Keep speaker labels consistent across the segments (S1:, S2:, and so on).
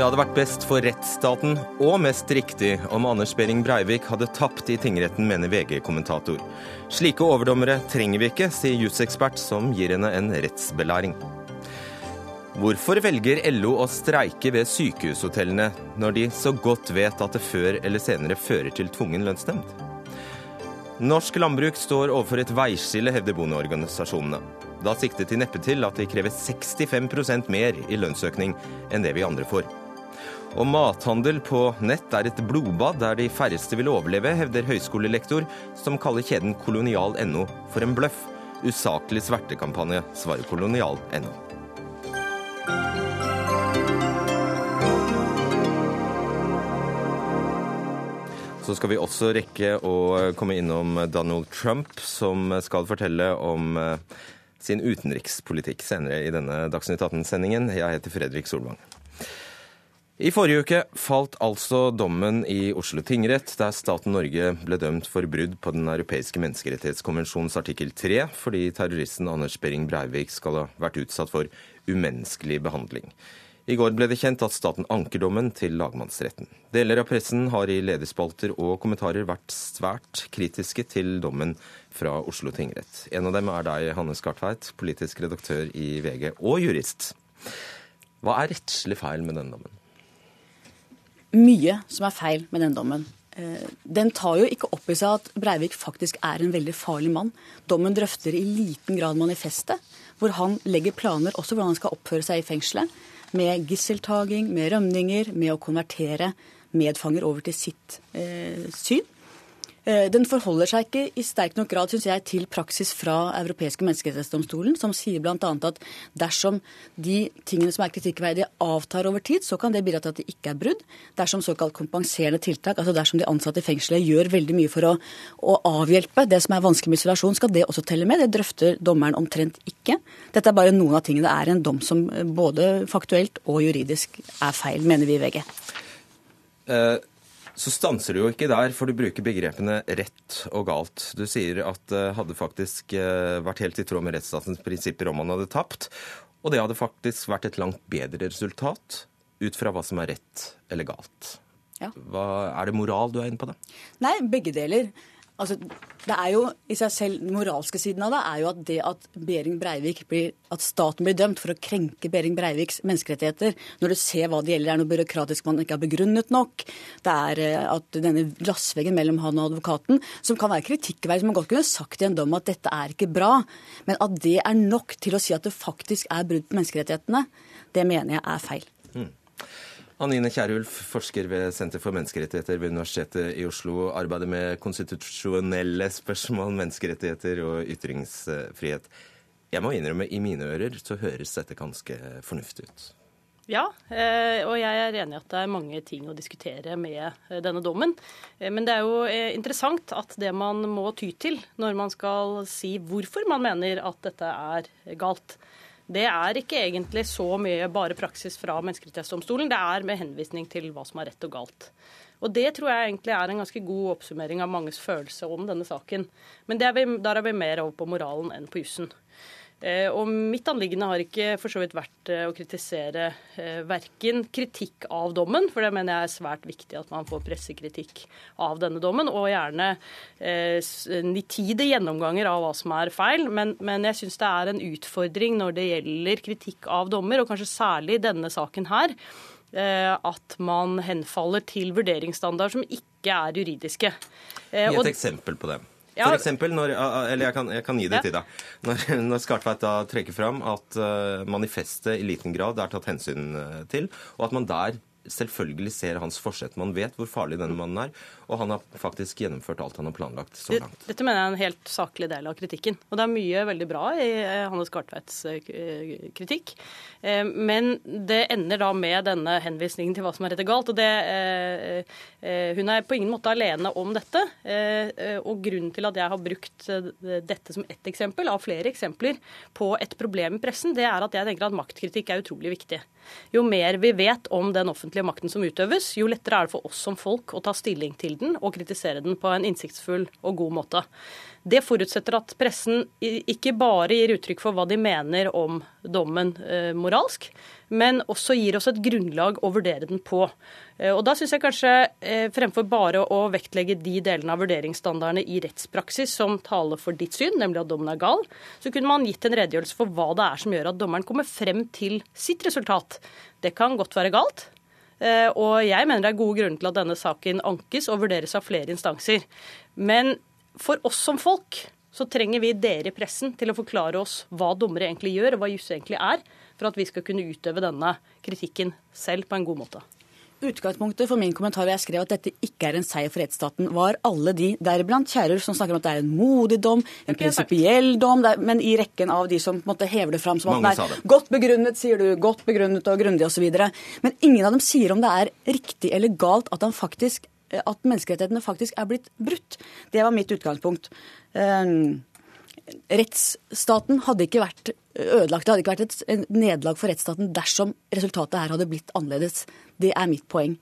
S1: Det hadde vært best for rettsstaten og mest riktig om Anders Behring Breivik hadde tapt i tingretten, mener VG-kommentator. Slike overdommere trenger vi ikke, sier jusekspert som gir henne en rettsbelæring. Hvorfor velger LO å streike ved sykehushotellene, når de så godt vet at det før eller senere fører til tvungen lønnsnemnd? Norsk landbruk står overfor et veiskille, hevder bondeorganisasjonene. Da siktet de neppe til at de krever 65% mer i lønnsøkning enn det vi andre får. Og mathandel på nett er et blodbad der de færreste vil overleve, hevder høyskolelektor, som kaller kjeden kolonial.no for en bløff. Usaklig svertekampanje, svarer kolonial.no. Så skal vi også rekke å komme innom Donald Trump, som skal fortelle om eh, sin utenrikspolitikk senere i denne Dagsnytt 18-sendingen. Jeg heter Fredrik Solvang. I forrige uke falt altså dommen i Oslo tingrett, der staten Norge ble dømt for brudd på Den europeiske menneskerettighetskonvensjons artikkel 3, fordi terroristen Anders Behring Breivik skal ha vært utsatt for umenneskelig behandling. I går ble det kjent at staten anker dommen til lagmannsretten. Deler av pressen har i lederspalter og kommentarer vært svært kritiske til dommen fra Oslo tingrett. En av dem er deg, Hanne Skartveit, politisk redaktør i VG og jurist. Hva er rettslig feil med denne dommen?
S2: Mye som er feil med den dommen. Eh, den tar jo ikke opp i seg at Breivik faktisk er en veldig farlig mann. Dommen drøfter i liten grad manifestet, hvor han legger planer også hvordan han skal oppføre seg i fengselet med gisseltaking, med rømninger, med å konvertere medfanger over til sitt eh, syn. Eh, den forholder seg ikke i sterk nok grad synes jeg, til praksis fra Europeiske menneskerettighetsdomstolen, som sier bl.a. at dersom de tingene som er kritikkverdige, avtar over tid, så kan det bidra til at det ikke er brudd. Dersom såkalt kompenserende tiltak, altså dersom de ansatte i fengselet gjør veldig mye for å, å avhjelpe det som er vanskelig med isolasjon, skal det også telle med. Det drøfter dommeren omtrent ikke. Dette er bare noen av tingene. Det er en dom som både faktuelt og juridisk er feil, mener vi i VG.
S1: Uh så stanser du jo ikke der, for du bruker begrepene rett og galt. Du sier at det hadde faktisk vært helt i tråd med rettsstatens prinsipper om man hadde tapt. Og det hadde faktisk vært et langt bedre resultat ut fra hva som er rett eller galt. Ja. Hva, er det moral du er inne på da?
S2: Nei, begge deler. Altså, det er jo i seg selv, Den moralske siden av det er jo at det at Behring Breivik blir, at staten blir dømt for å krenke Behring Breiviks menneskerettigheter, når du ser hva det gjelder, er noe byråkratisk man ikke har begrunnet nok, det er eh, at denne glassveggen mellom han og advokaten, som kan være kritikkverdig, som man godt kunne sagt i en dom at dette er ikke bra, men at det er nok til å si at det faktisk er brudd på menneskerettighetene, det mener jeg er feil. Mm.
S1: Anine Kierulf, forsker ved Senter for menneskerettigheter ved Universitetet i Oslo, arbeider med konstitusjonelle spørsmål, menneskerettigheter og ytringsfrihet. Jeg må innrømme, i mine ører så høres dette ganske fornuftig ut.
S3: Ja, eh, og jeg er enig i at det er mange ting å diskutere med eh, denne dommen. Eh, men det er jo interessant at det man må ty til når man skal si hvorfor man mener at dette er galt, det er ikke egentlig så mye bare praksis fra Menneskerettighetsdomstolen. Det er med henvisning til hva som er rett og galt. Og Det tror jeg egentlig er en ganske god oppsummering av manges følelse om denne saken. Men er vi, der er vi mer over på moralen enn på jussen. Eh, og mitt anliggende har ikke for så vidt vært eh, å kritisere eh, verken kritikk av dommen, for det mener jeg er svært viktig at man får pressekritikk av denne dommen, og gjerne nitide gjennomganger av hva som er feil. Men, men jeg syns det er en utfordring når det gjelder kritikk av dommer, og kanskje særlig denne saken her at man henfaller til vurderingsstandard som ikke er juridiske.
S1: Gi et eksempel på det. For eksempel, når, eller jeg kan, jeg kan gi det ja. til deg. Når, når Skartveit da trekker fram at uh, manifestet i liten grad er tatt hensyn uh, til, og at man der selvfølgelig ser hans forsett. Man vet hvor farlig denne mannen er, og han har faktisk gjennomført alt han har planlagt så langt.
S3: Dette mener jeg er en helt saklig del av kritikken. Og det er mye veldig bra i eh, Hannes Gartveits eh, kritikk. Eh, men det ender da med denne henvisningen til hva som er rett og galt. Og det, hun er på ingen måte alene om dette. Og grunnen til at jeg har brukt dette som ett eksempel av flere eksempler på et problem i pressen, det er at jeg tenker at maktkritikk er utrolig viktig. Jo mer vi vet om den offentlige makten som utøves, jo lettere er det for oss som folk å ta stilling til den og kritisere den på en innsiktsfull og god måte. Det forutsetter at pressen ikke bare gir uttrykk for hva de mener om dommen eh, moralsk, men også gir oss et grunnlag å vurdere den på. Eh, og da synes jeg kanskje, eh, fremfor bare å vektlegge de delene av vurderingsstandardene i rettspraksis som taler for ditt syn, nemlig at dommen er gal, så kunne man gitt en redegjørelse for hva det er som gjør at dommeren kommer frem til sitt resultat. Det kan godt være galt. Eh, og jeg mener det er gode grunner til at denne saken ankes og vurderes av flere instanser. Men for oss som folk så trenger vi dere i pressen til å forklare oss hva dommere egentlig gjør, og hva juss egentlig er, for at vi skal kunne utøve denne kritikken selv på en god måte.
S2: Utgangspunktet for min kommentar hvor jeg skrev at dette ikke er en seier for rettsstaten, var alle de, deriblant Kjærulf, som snakker om at det er en modig dom, en prinsipiell dom, men i rekken av de som på en måte hever det fram som at det er godt begrunnet, sier du, godt begrunnet og grundig osv. Men ingen av dem sier om det er riktig eller galt at han faktisk at menneskerettighetene faktisk er blitt brutt. Det var mitt utgangspunkt. Um, rettsstaten hadde ikke vært ødelagt. Det hadde ikke vært et nederlag for rettsstaten dersom resultatet her hadde blitt annerledes. Det er mitt poeng.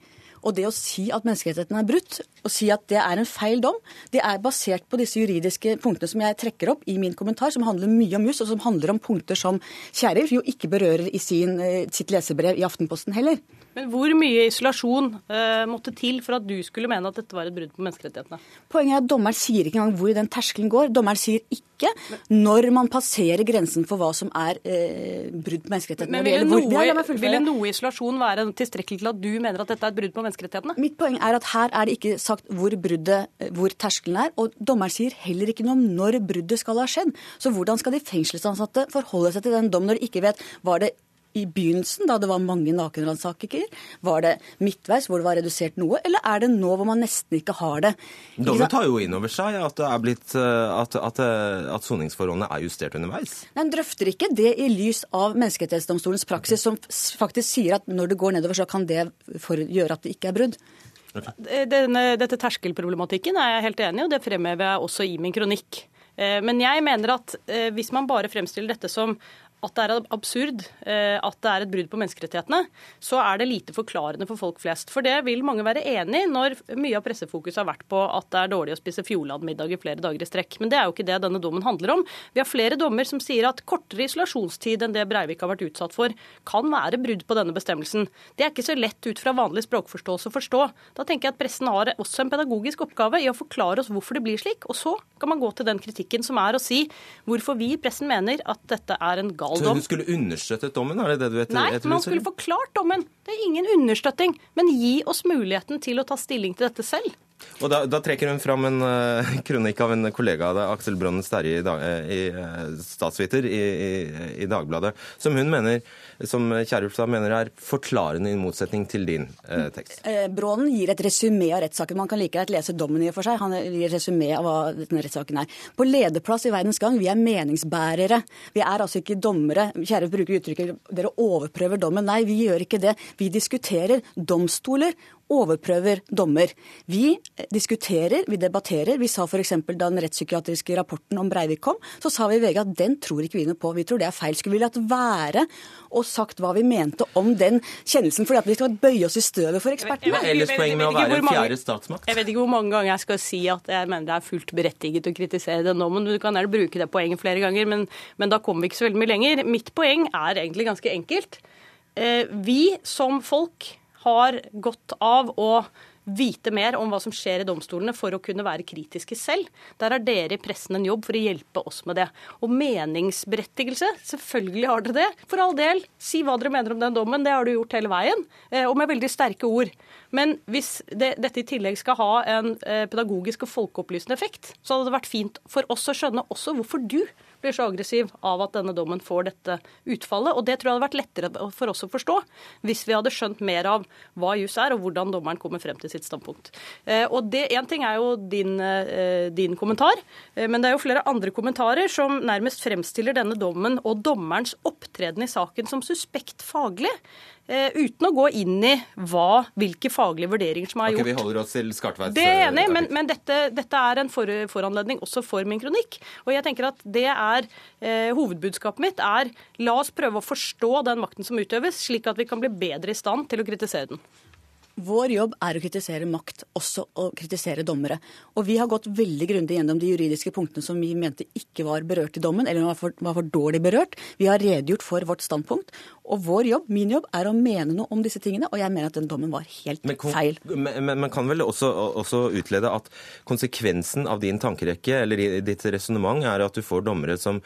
S2: Og det å si at menneskerettighetene er brutt, og si at det er en feil dom, det er basert på disse juridiske punktene som jeg trekker opp i min kommentar, som handler mye om juss, og som handler om punkter som Kjærer jo ikke berører i sin, eh, sitt lesebrev i Aftenposten heller.
S3: Men hvor mye isolasjon uh, måtte til for at du skulle mene at dette var et brudd på menneskerettighetene?
S2: Poenget er at dommeren sier ikke engang hvor den terskelen går. Dommeren sier ikke når man passerer grensen for hva som er uh, brudd på menneskerettighetene.
S3: Men ville noe, ville noe isolasjon være tilstrekkelig til at du mener at dette er et brudd på menneskerettighetene?
S2: Mitt poeng er at her er det ikke sagt hvor bruddet, hvor terskelen er, og dommeren sier heller ikke noe om når bruddet skal ha skjedd. Så hvordan skal de fengselsansatte forholde seg til den dommen når de ikke vet var det i begynnelsen, da det var mange nakenransakelser? Var det midtveis hvor det var redusert noe, eller er det nå hvor man nesten ikke har det?
S1: Dommen tar jo inn over seg at, det er blitt, eh, at, at, eh, at soningsforholdene er justert underveis.
S2: Den drøfter ikke det i lys av Menneskerettighetsdomstolens praksis, som faktisk sier at når det går nedover, så kan det gjøre at det ikke er brudd.
S3: Denne, dette terskelproblematikken er jeg helt enig i, og det fremhever jeg også i min kronikk. Eh, men jeg mener at hvis man bare fremstiller dette som at det er absurd, eh, at det er et brudd på menneskerettighetene, så er det lite forklarende for folk flest. For det vil mange være enig i når mye av pressefokus har vært på at det er dårlig å spise Fjordland-middag i flere dager i strekk. Men det er jo ikke det denne dommen handler om. Vi har flere dommer som sier at kortere isolasjonstid enn det Breivik har vært utsatt for, kan være brudd på denne bestemmelsen. Det er ikke så lett ut fra vanlig språkforståelse å forstå. Da tenker jeg at pressen har også en pedagogisk oppgave i å forklare oss hvorfor det blir slik. Og så kan man gå til den kritikken som er å si hvorfor vi i pressen mener at dette er en gal
S1: dom. Hun skulle understøttet dommen? er det det du etter,
S3: Nei, man skulle forklart dommen. Det er ingen understøtting. Men gi oss muligheten til å ta stilling til dette selv.
S1: Og da, da, trekker hun fram en uh, kronikk av en kollega av deg, Aksel Brønnen Sterje, i, i uh, Statsviter i, i, i, Dagbladet, som hun mener, som Kjerulf da mener er forklarende i motsetning til din uh, tekst.
S2: Brånen gir et resymé av rettssaken. Man kan like greit lese dommen i og for seg. Han gir resymé av hva denne rettssaken er. På lederplass i Verdens Gang, vi er meningsbærere. Vi er altså ikke dommere. Kjerulf bruker uttrykket 'dere overprøver dommen'. Nei, vi gjør ikke det. Vi diskuterer domstoler overprøver dommer. Vi diskuterer, vi debatterer. Vi sa f.eks. da den rettspsykiatriske rapporten om Breivik kom, så sa vi i VG at den tror ikke vi noe på. Vi tror det er feil. Skulle vi latt være og sagt hva vi mente om den kjennelsen, fordi at vi skal bøye oss i støvet for ekspertene?
S1: Ellers poeng med å være en fjerde statsmakt?
S3: Jeg vet ikke hvor mange ganger jeg skal si at jeg mener det er fullt berettiget å kritisere det nå, men du kan gjerne bruke det poenget flere ganger, men, men da kommer vi ikke så veldig mye lenger. Mitt poeng er egentlig ganske enkelt. Eh, vi som folk har godt av å vite mer om hva som skjer i domstolene for å kunne være kritiske selv. Der har dere i pressen en jobb for å hjelpe oss med det. Og meningsberettigelse, selvfølgelig har dere det. For all del, si hva dere mener om den dommen. Det har du gjort hele veien, eh, og med veldig sterke ord. Men hvis det, dette i tillegg skal ha en eh, pedagogisk og folkeopplysende effekt, så hadde det vært fint for oss å skjønne også hvorfor du blir så aggressiv av at denne dommen får dette utfallet. Og det tror jeg hadde vært lettere for oss å forstå hvis vi hadde skjønt mer av hva juss er, og hvordan dommeren kommer frem til sitt standpunkt. Eh, og det Én ting er jo din, eh, din kommentar, eh, men det er jo flere andre kommentarer som nærmest fremstiller denne dommen og dommerens opptreden i saken som suspekt faglig. Uten å gå inn i hva, hvilke faglige vurderinger som er
S1: okay,
S3: gjort.
S1: Vi holder oss til Skartveits
S3: Det er enig, men, men dette, dette, er en for, foranledning også for min kronikk. Og jeg tenker at det er eh, hovedbudskapet mitt er la oss prøve å forstå den makten som utøves, slik at vi kan bli bedre i stand til å kritisere den.
S2: Vår jobb er å kritisere makt, også å kritisere dommere. Og vi har gått veldig grundig gjennom de juridiske punktene som vi mente ikke var berørt i dommen, eller var for, var for dårlig berørt. Vi har redegjort for vårt standpunkt. Og vår jobb, min jobb, er å mene noe om disse tingene, og jeg mener at den dommen var helt
S1: men,
S2: feil.
S1: Men man kan vel også, også, utlede at konsekvensen av din tankerekke eller ditt resonnement er at du får dommere som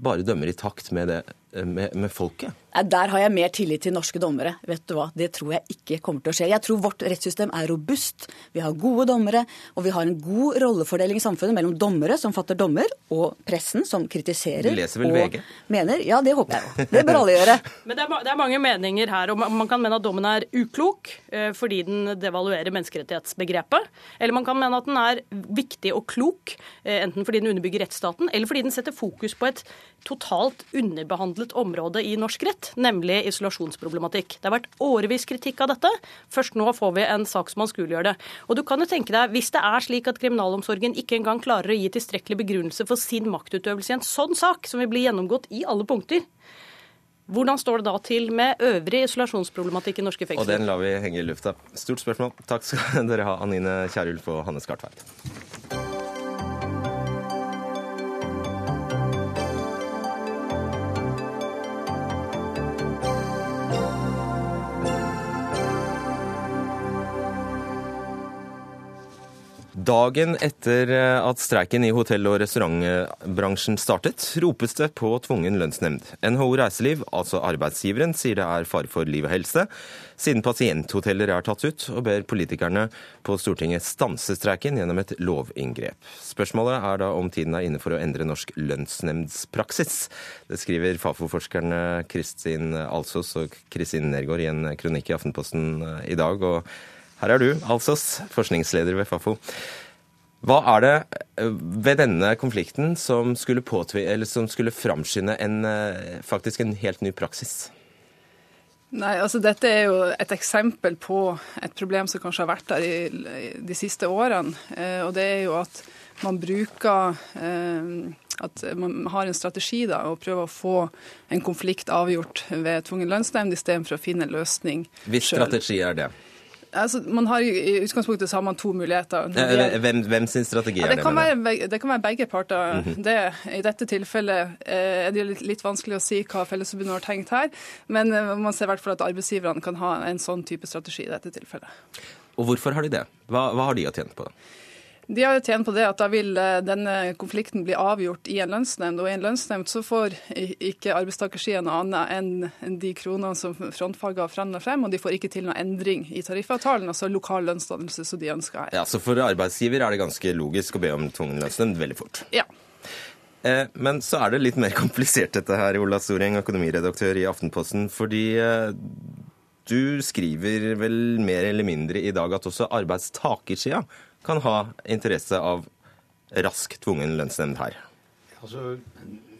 S1: bare dømmer i takt med, det, med, med folket?
S2: Der har jeg mer tillit til norske dommere. Vet du hva, Det tror jeg ikke kommer til å skje. Jeg tror vårt rettssystem er robust. Vi har gode dommere, og vi har en god rollefordeling i samfunnet mellom dommere som fatter dommer, og pressen som kritiserer
S1: du leser vel
S2: og
S1: VG?
S2: mener. Ja, det håper jeg. Det bør alle gjøre.
S3: Men det er, det er, mange meninger her. og Man kan mene at dommen er uklok eh, fordi den devaluerer menneskerettighetsbegrepet. Eller man kan mene at den er viktig og klok, eh, enten fordi den underbygger rettsstaten, eller fordi den setter fokus på et totalt underbehandlet område i norsk rett nemlig isolasjonsproblematikk. Det har vært årevis kritikk av dette. Først nå får vi en sak som anskueliggjør det. Og du kan jo tenke deg, Hvis det er slik at kriminalomsorgen ikke engang klarer å gi tilstrekkelig begrunnelse for sin maktutøvelse i en sånn sak, som vil bli gjennomgått i alle punkter, hvordan står det da til med øvrig isolasjonsproblematikk i norske fengsler?
S1: Og den lar vi henge i lufta. Stort spørsmål. Takk skal dere ha, Anine Kierulf og Hanne Skartveit. Dagen etter eh, at streiken i hotell- og restaurantbransjen startet, ropes det på tvungen lønnsnemnd. NHO Reiseliv, altså arbeidsgiveren, sier det er fare for liv og helse, siden pasienthoteller er tatt ut, og ber politikerne på Stortinget stanse streiken gjennom et lovinngrep. Spørsmålet er da om tiden er inne for å endre norsk lønnsnemndspraksis. Det skriver Fafo-forskerne Kristin Alsos og Kristin Nergård i en kronikk i Aftenposten eh, i dag. og her er du, Alsos, forskningsleder ved Fafo. Hva er det eh, ved denne konflikten som skulle, som skulle framskynde en, eh, faktisk en helt ny praksis?
S4: Nei, altså Dette er jo et eksempel på et problem som kanskje har vært der i de siste årene. Eh, og det er jo at man bruker At man har en strategi da, og prøver å få en konflikt avgjort ved tvungen lønnsnemnd istedenfor å finne en løsning
S1: sjøl. Hvis strategi er det?
S4: Altså, man har I utgangspunktet så har man to muligheter.
S1: Hvem, hvem sin strategi
S4: ja,
S1: det?
S4: det? Kan være, det kan være begge parter. Mm -hmm. det, I dette tilfellet eh, er det litt, litt, vanskelig å si hva Fellesforbundet har tenkt her, men eh, man ser i hvert fall at arbeidsgiverne kan ha en sånn type strategi i dette tilfellet.
S1: Og hvorfor har de det? Hva, hva har de å tjene på det?
S4: De har jo tjent på det at da vil eh, denne konflikten bli avgjort i en lønnsnemnd. Og i en lønnsnemnd så får ikke arbeidstakersida noe annet enn de kronene som frontfaget har forhandla frem, og de får ikke til noe endring i tariffavtalen, altså lokal lønnsdannelse som de ønsker her.
S1: Ja, Så for arbeidsgiver er det ganske logisk å be om tvungen lønnsnemnd veldig fort?
S4: Ja.
S1: Eh, men så er det litt mer komplisert dette her, Ola Storeng, økonomiredaktør i Aftenposten. fordi eh, du skriver vel mer eller mindre i dag at også arbeidstakersida kan ha interesse av rask tvungen lønnsnemnd her?
S5: Altså,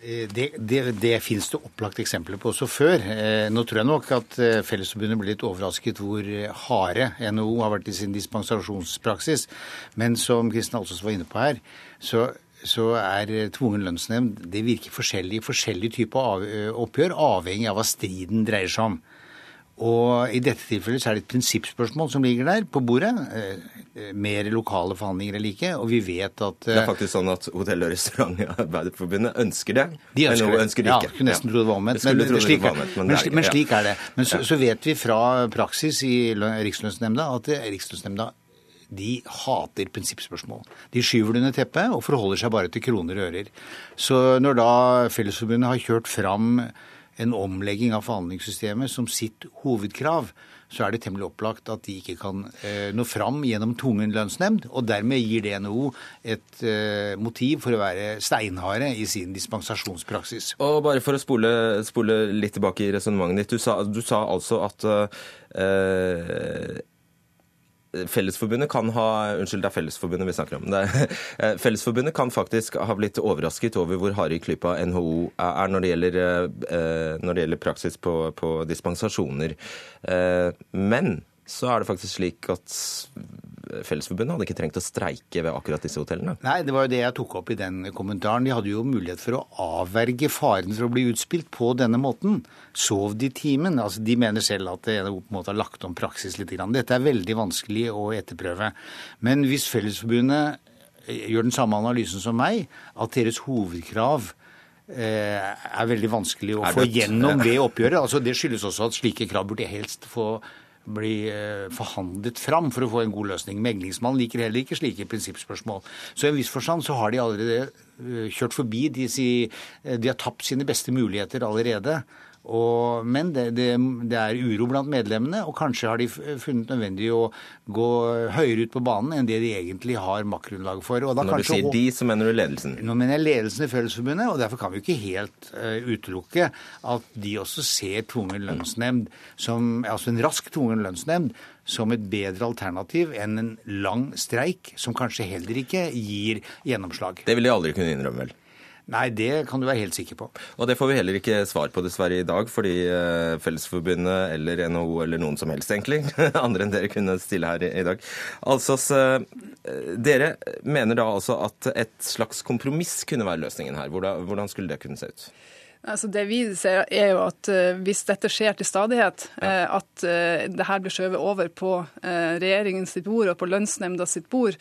S5: det, det, det finnes det opplagt eksempler på også før. Eh, nå tror jeg nok at eh, Fellesforbundet blir litt overrasket hvor harde NHO har vært i sin dispensasjonspraksis. Men som Kristin Alsås var inne på her, så, så er tvungen lønnsnemnd Det virker forskjellig i forskjellige typer oppgjør, avhengig av hva striden dreier seg om. Og I dette tilfellet så er det et prinsippspørsmål som ligger der på bordet. Eh, mer lokale forhandlinger eller ikke. Og vi vet at
S1: Det er eh, faktisk sånn at Hotell- og restaurantarbeiderforbundet ønsker det.
S5: De ønsker det.
S1: Ønsker de
S5: ikke. Ja, skulle nesten tro det var omvendt. Men, men, slik, men, men, slik er det. Men så, så, vet vi fra praksis i Rikslønnsnemnda at Rikslønnsnemnda de hater prinsippspørsmål. De skyver det under teppet og forholder seg bare til kroner og ører. Så når da Fellesforbundet har kjørt fram en omlegging av forhandlingssystemet som sitt hovedkrav, så er det temmelig opplagt at de ikke kan eh, nå fram gjennom tvungen lønnsnemnd. Og dermed gir DNO et eh, motiv for å være steinharde i sin dispensasjonspraksis.
S1: Og bare for å spole, spole litt tilbake i resonnementet ditt. Du sa, du sa, altså at eh, Fellesforbundet kan ha Unnskyld, det er Fellesforbundet vi snakker om. Eh, Fellesforbundet kan faktisk ha blitt overrasket over hvor harde i klypa NHO er når det gjelder, eh, når det gjelder praksis på, på, dispensasjoner. Eh, men så er det faktisk slik at Fellesforbundet hadde ikke trengt å streike ved akkurat disse hotellene?
S5: Nei, det var jo det jeg tok opp i den kommentaren. De hadde jo mulighet for å avverge faren for å bli utspilt på denne måten. Sov de timen? Altså, de mener selv at det på en måte har lagt om praksis litt. Dette er veldig vanskelig å etterprøve. Men hvis Fellesforbundet gjør den samme analysen som meg, at deres hovedkrav eh, er veldig vanskelig å få gjennom ved oppgjøret. Altså, det skyldes også at slike krav burde helst få bli eh, forhandlet fram for å få en god løsning. Meglingsmannen liker heller ikke slike prinsippspørsmål. Så i en viss forstand så har de allerede eh, kjørt forbi. De, de har tapt sine beste muligheter allerede. Og, men det, det, det, er uro blant medlemmene, og kanskje har de funnet nødvendig å gå høyere ut på banen enn det de egentlig har maktgrunnlag for.
S1: Når kanskje, du sier de, så mener du ledelsen?
S5: Nå mener jeg ledelsen i Fellesforbundet, og derfor kan vi ikke helt uh, utelukke at de også ser tvungen lønnsnemnd som, altså en rask tvungen lønnsnemnd som et bedre alternativ enn en lang streik, som kanskje heller ikke gir gjennomslag.
S1: Det vil de aldri kunne innrømme, vel?
S5: Nei, det kan du være helt sikker på.
S1: Og det får vi heller ikke svar på dessverre i dag, fordi eh, Fellesforbundet eller NHO eller noen som helst egentlig, andre enn dere kunne stille her i dag. Altså, dere mener da altså at et slags kompromiss kunne være løsningen her. Hvordan skulle det kunne se ut?
S4: Altså det vi ser er jo at uh, Hvis dette skjer til stadighet, ja. uh, at uh, det her blir skjøvet over på regjeringens sitt bord og på lønnsnemnda sitt bord,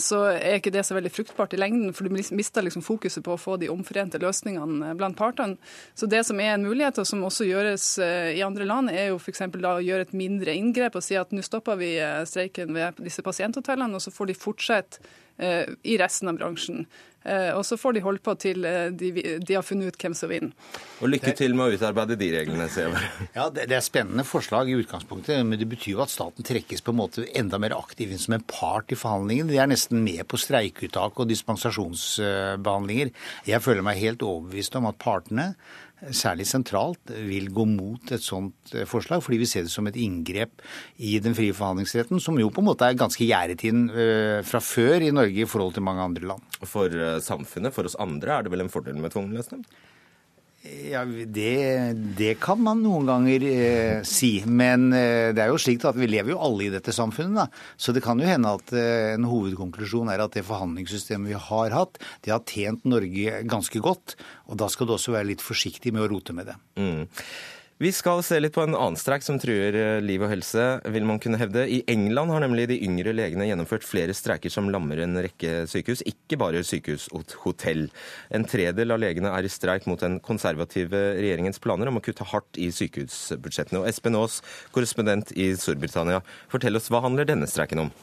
S4: så er ikke det så veldig fruktbart i lengden. For du mister liksom fokuset på å få de omforente løsningene blant partene. Så det som er en mulighet, og som også gjøres i andre land, er jo f.eks. da å gjøre et mindre inngrep og si at nå stopper vi streiken ved disse pasienthotellene, og så får de fortsette i resten av bransjen. Eh, og så får de holde på til eh, de, de har funnet ut hvem som vinner.
S1: Og lykke til med å utarbeide de reglene, Sever.
S5: Ja, det, det er spennende forslag i utgangspunktet, men det betyr jo at staten trekkes på en måte enda mer aktiv inn som en part i forhandlingene. De er nesten med på streikeuttak og dispensasjonsbehandlinger. Jeg føler meg helt overbevist om at partene særlig sentralt, vil gå mot et sånt eh, forslag, fordi vi ser det som et inngrep i den frie forhandlingsretten, som jo på en måte er ganske gjerdet inn eh, fra før i Norge i forhold til mange andre land.
S1: For eh, samfunnet, for oss andre, er det vel en fordel med tvungen løsning?
S5: Ja, det, det, kan man noen ganger eh, si. Men eh, det er jo slik at vi lever jo alle i dette samfunnet. Da. Så det kan jo hende at eh, en hovedkonklusjon er at det forhandlingssystemet vi har hatt, det har tjent Norge ganske godt. Og da skal du også være litt forsiktig med å rote med det. Mm.
S1: Vi skal se litt på en annen streik som truer eh, liv og helse, vil man kunne hevde. I England har nemlig de yngre legene gjennomført flere streiker som lammer en rekke sykehus, ikke bare sykehus og hotell. En tredel av legene er i streik mot den konservative regjeringens planer om å kutte hardt i sykehusbudsjettene. Og Espen Aas, korrespondent i Storbritannia, fortell oss hva handler denne streiken om?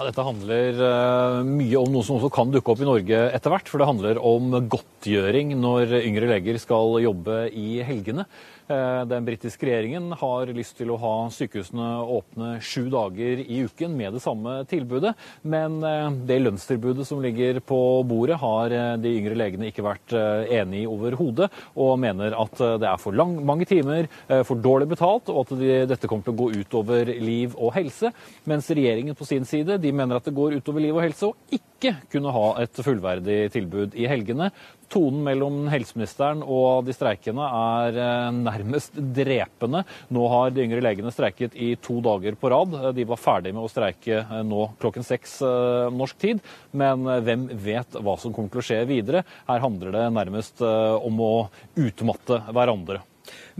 S6: Ja, dette handler uh, mye om noe som også kan dukke opp i Norge etter hvert. For det handler om godtgjøring når yngre leger skal jobbe i helgene. Eh, den britiske regjeringen har lyst til å ha sykehusene åpne sju dager i uken med det samme tilbudet, men eh, det lønnstilbudet som ligger på bordet, har eh, de yngre legene ikke vært enig i overhodet, og mener at det er for lang, mange timer, for dårlig betalt, og at de, dette kommer til å gå ut over liv og helse. Mens regjeringen på sin side de mener at det går utover liv og helse, og ikke kunne ha et fullverdig tilbud i helgene. Tonen mellom helseministeren og de streikende er eh, nærmest drepende. Nå har de yngre legene streiket i to dager på rad. De var ferdig med å streike eh, nå klokken seks eh, norsk tid. Men hvem vet hva som kommer til å skje videre? Her handler det nærmest om å utmatte hverandre.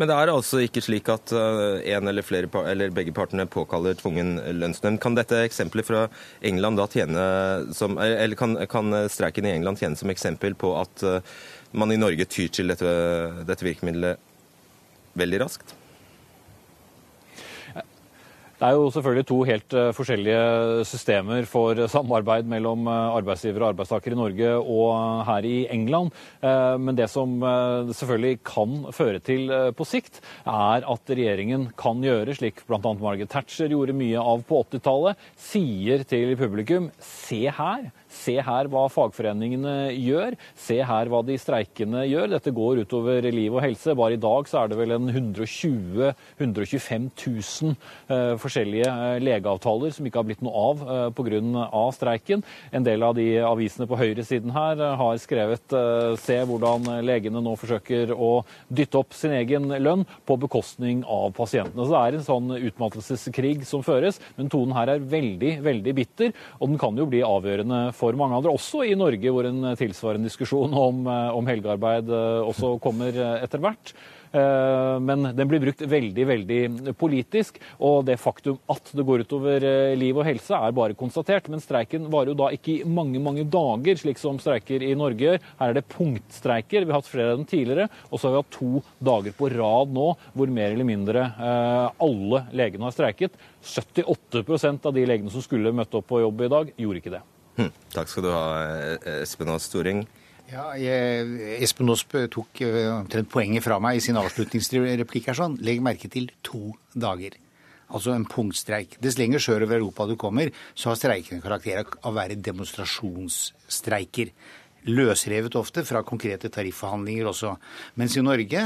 S1: Men det er altså ikke slik at eh, en eller, flere, eller begge partene påkaller tvungen lønnsnemnd. Kan dette eksempelet fra England da tjene som, eller kan, kan, streiken i England tjene som eksempel på at eh, man i Norge tyr til dette, dette virkemidlet veldig raskt?
S6: Det er jo selvfølgelig to helt eh, forskjellige systemer for samarbeid mellom eh, arbeidsgiver og arbeidstaker i Norge og eh, her i England. Men det som selvfølgelig kan føre til på sikt, er at regjeringen kan gjøre slik bl.a. Margaret Thatcher gjorde mye av på 80-tallet, sier til publikum se her, Se her hva fagforeningene gjør. Se her hva de streikende gjør. Dette går utover liv og helse. Bare i dag så er det vel en 120 125 000 uh, forskjellige uh, legeavtaler som ikke har blitt noe av uh, pga. streiken. En del av de avisene på høyresiden her uh, har skrevet se hvordan legene nå forsøker å dytte opp sin egen lønn på bekostning av pasientene. Så det er en sånn utmattelseskrig som føres, men tonen her er veldig, veldig bitter. Og den kan jo bli avgjørende for mange andre, også i Norge, hvor en tilsvarende diskusjon om, om helgearbeid også kommer etter hvert. Eh, men den blir brukt veldig, veldig politisk. Og det faktum at det går utover eh, liv og helse, er bare konstatert. Men streiken varer jo da ikke i mange, mange dager, slik som streiker i Norge gjør. Her er det punktstreiker. Vi har hatt flere dem tidligere. Og så har vi hatt to dager på rad nå hvor mer eller mindre eh, alle legene har streiket. 78% av de legene som skulle møtt opp på jobb i dag, gjorde ikke det.
S1: Hm. Takk skal du ha, Espen Aas Storing.
S5: Ja, Espen Aas tok eh, omtrent poenget fra meg i sin avslutningsreplikk her sånn. Legg merke til to dager. Altså en punktstreik. Dess lenger sørover Europa du kommer, så har streikene karakter av å være demonstrasjonsstreiker. Løsrevet ofte fra konkrete tarifforhandlinger også. Mens i Norge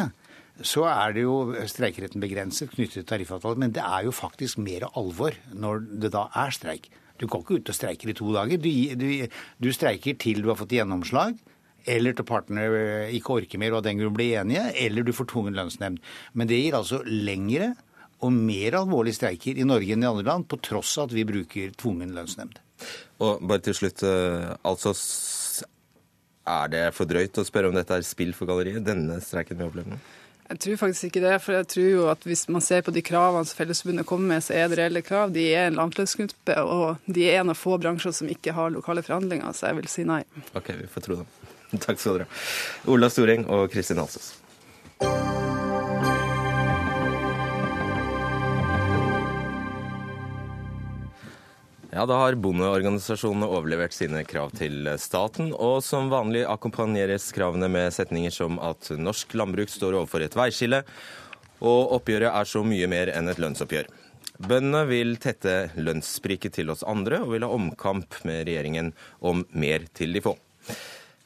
S5: så er det jo streikeretten begrenset knyttet til tariffavtaler. Men det er jo faktisk mer alvor når det da er streik. Du går ikke ut og streiker i to dager. Du, du, du streiker til du har fått gjennomslag eller til partene ikke orker mer og av den grunn blir enige, eller du får tvungen lønnsnemnd. Men det gir altså lengre og mer alvorlige streiker i Norge enn i andre land, på tross av at vi bruker tvungen lønnsnemnd.
S1: Og bare til slutt, eh, altså er det for drøyt å spørre om dette er spill for galleriet, denne streiken vi opplever nå?
S4: Jeg tror faktisk ikke det. For jeg tror jo at hvis man ser på de kravene som Fellesforbundet kommer med, så er det reelle krav. De er en landløsgruppe, og de er en av få bransjer som ikke har lokale forhandlinger. Så jeg vil si nei.
S1: Ok, vi får tro det. Takk skal dere ha. Ola Storeng og Kristin Halsås. Ja, Da har bondeorganisasjonene overlevert sine krav til staten, og som vanlig akkompagneres kravene med setninger som at norsk landbruk står overfor et veiskille, og oppgjøret er så mye mer enn et lønnsoppgjør. Bøndene vil tette lønnsspriket til oss andre, og vil ha omkamp med regjeringen om mer til de få.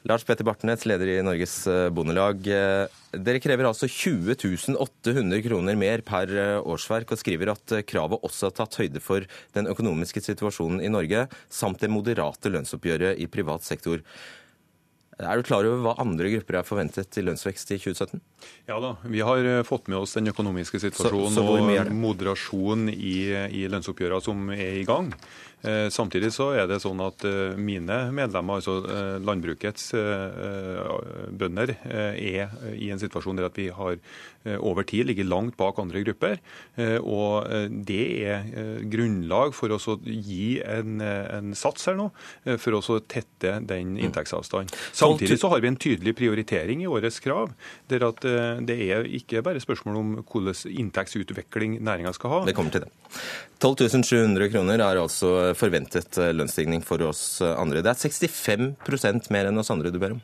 S1: Lars Petter Bartnes, leder i Norges eh, Bondelag. Eh, dere krever altså 20 800 kroner mer per eh, årsverk, og skriver at kravet også har tatt høyde for den økonomiske situasjonen i Norge, samt det moderate lønnsoppgjøret i privat sektor. Er du klar over hva andre grupper er forventet til lønnsvekst i 2017?
S7: Ja da, vi har fått med oss den økonomiske situasjonen så, så og moderasjon i, i lønnsoppgjørene som er i gang. Eh, samtidig så er det sånn at eh, mine medlemmer, altså eh, landbrukets bønder, er i en situasjon der at vi har over tid ligger langt bak andre grupper. Og det er grunnlag for oss å gi en, en sats her nå, for oss å tette den mm. inntektsavstanden. Samtidig så har vi en tydelig prioritering i årets krav, der at det er ikke bare spørsmål om hvordan inntektsutvikling næringa skal ha.
S1: Det kommer til det. 12 700 kroner er altså forventet eh, lønnsstigning for oss eh, andre. Det er 65% mer enn oss andre du ber om.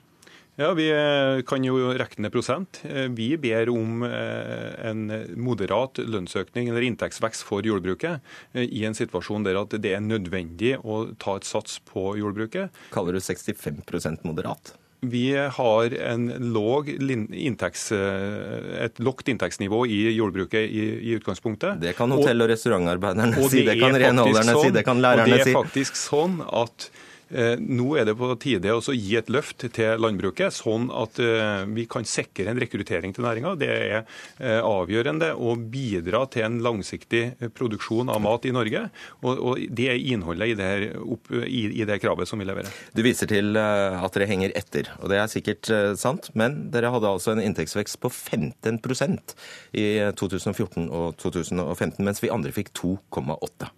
S7: Ja, Vi eh, kan jo regne prosent. Vi ber om en moderat lønnsøkning eller inntektsvekst for jordbruket i en situasjon der at det er nødvendig å ta et sats på jordbruket.
S1: Kaller du 65% moderat?
S7: Vi har en låg inntekts, et lågt inntektsnivå i jordbruket i, i, utgangspunktet.
S1: Det kan hotell- og restaurantarbeiderne si, det kan renholderne
S7: sånn,
S1: si, det kan lærerne si.
S7: Og det er faktisk sånn at Eh, nå er det på tide å gi et løft til landbruket, sånn at eh, vi kan sikre en rekruttering til næringa. Det er eh, avgjørende å bidra til en langsiktig produksjon av mat i Norge. Og det er innholdet i det, her, i det kravet som vi leverer.
S1: Du viser til at dere henger etter, og det er sikkert sant. Men dere hadde altså en inntektsvekst på 15% i 2014 og 2015, mens vi andre fikk 2,8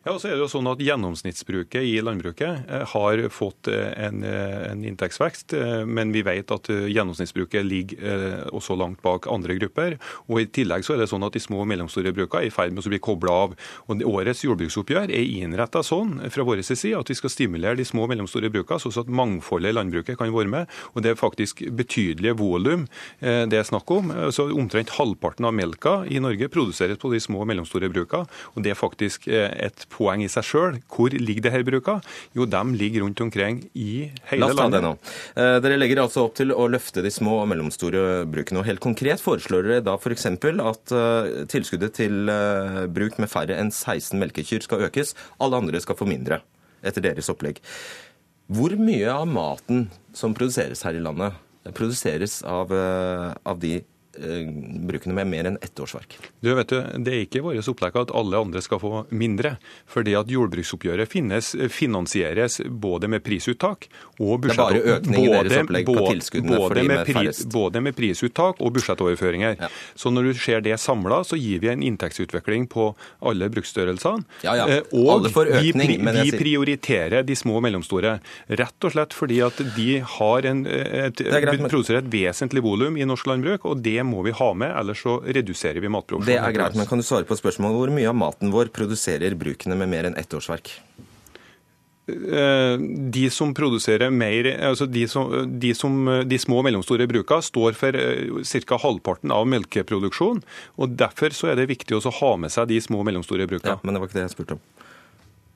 S7: ja, og så er det jo sånn at Gjennomsnittsbruket i landbruket eh, har fått eh, en, eh, en, inntektsvekst, men vi vet at gjennomsnittsbruket ligger også langt bak andre grupper. Og I tillegg så er det sånn at de små og mellomstore brukene er i ferd med å bli kobla av. Og Årets jordbruksoppgjør er innretta sånn fra vår side at vi skal stimulere de små og mellomstore brukene, sånn at mangfoldet i landbruket kan være med. Og Det er faktisk betydelige volum det er snakk om. Så Omtrent halvparten av melka i Norge produseres på de små og mellomstore brukene. Og det er faktisk et poeng i seg sjøl. Hvor ligger disse brukene? Jo, de ligger rundt omkring i hele landet. La oss ta det nå.
S1: Eh, dere legger altså opp til å løfte de små og mellomstore brukene. og Helt konkret foreslår dere da f.eks. at eh, tilskuddet til eh, bruk med færre enn 16 melkekyr skal økes. Alle andre skal få mindre, etter deres opplegg. Hvor mye av maten som produseres her i landet, produseres av, av de brukene med mer enn ett årsverk.
S7: Du vet du, Det er ikke vårt opplegg at alle andre skal få mindre. fordi at Jordbruksoppgjøret finnes, finansieres både med prisuttak og
S1: budsjett... Det er bare økning i deres opplegg på tilskuddene for de med færrest?
S7: Både med prisuttak og budsjettoverføringer. Ja. Så når du ser det samla, så gir vi en inntektsutvikling på alle bruksstørrelsene.
S1: Ja, ja. Eh, og alle får økning,
S7: vi, vi prioriterer de små og mellomstore. Rett og slett fordi at de har en, et, greit, men... produserer et vesentlig volum i norsk landbruk. og det må vi ha med, ellers så reduserer vi matproduksjonen.
S1: Det er greit, men kan du svare på spørsmålet hvor mye av maten vår produserer brukene med mer enn ett årsverk?
S7: Eh, de som produserer mer, altså de, som, de, som, de små og mellomstore brukene står for eh, ca. halvparten av melkeproduksjonen. og Derfor så er det viktig å ha med seg de små og mellomstore brukene.
S1: Ja, men det var ikke det jeg spurte om.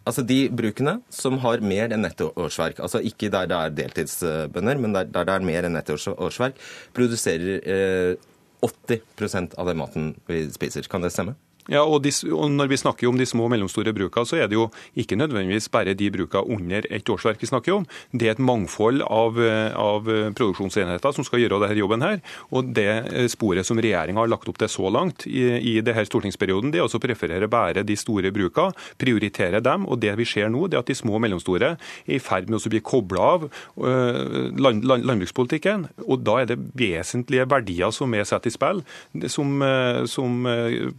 S1: Altså De brukene som har mer enn ett årsverk, altså ikke der det er deltidsbønder, men der, der det er mer enn ett årsverk, produserer eh, 80% av den maten vi spiser. Kan det stemme?
S7: Ja, og, de, og, Når vi snakker om de små og mellomstore brukene, så er det jo ikke nødvendigvis bare de brukene under ett årsverk vi snakker om. Det er et mangfold av, av produksjonsenheter som skal gjøre denne jobben. her. Og Det sporet som regjeringa har lagt opp til så langt i, i denne stortingsperioden, det er å preferere bare de store brukene, prioritere dem. og Det vi ser nå, det er at de små og mellomstore er i ferd med å bli kobla av land, land, landbrukspolitikken. og Da er det vesentlige verdier som er satt i spill, som, som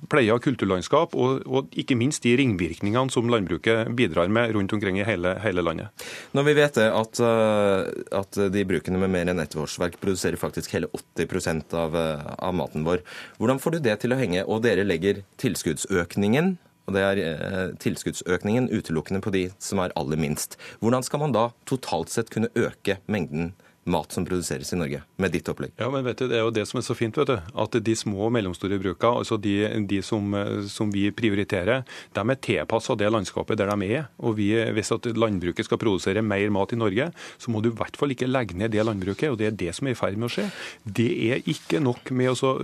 S7: pleier av kultur kulturlandskap, og, og, ikke minst de ringvirkningene som landbruket bidrar med rundt omkring i hele, hele landet.
S1: Når vi vet at, eh, at, de brukene med mer enn ett årsverk produserer faktisk hele 80 av, eh, av maten vår, hvordan får du det til å henge? Og dere legger tilskuddsøkningen og det er eh, tilskuddsøkningen utelukkende på de som er aller minst. Hvordan skal man da totalt sett kunne øke mengden mat som produseres i Norge, med ditt opplegg.
S7: Ja, men vet du, Det er jo det som er så fint, vet du. At de små og mellomstore brukene, altså de, de som, som, vi prioriterer, de er tilpassa det landskapet der de er. Og vi, Hvis at landbruket skal produsere mer mat i Norge, så må du i hvert fall ikke legge ned det landbruket. og Det er det som er i ferd med å skje. Det er ikke nok med å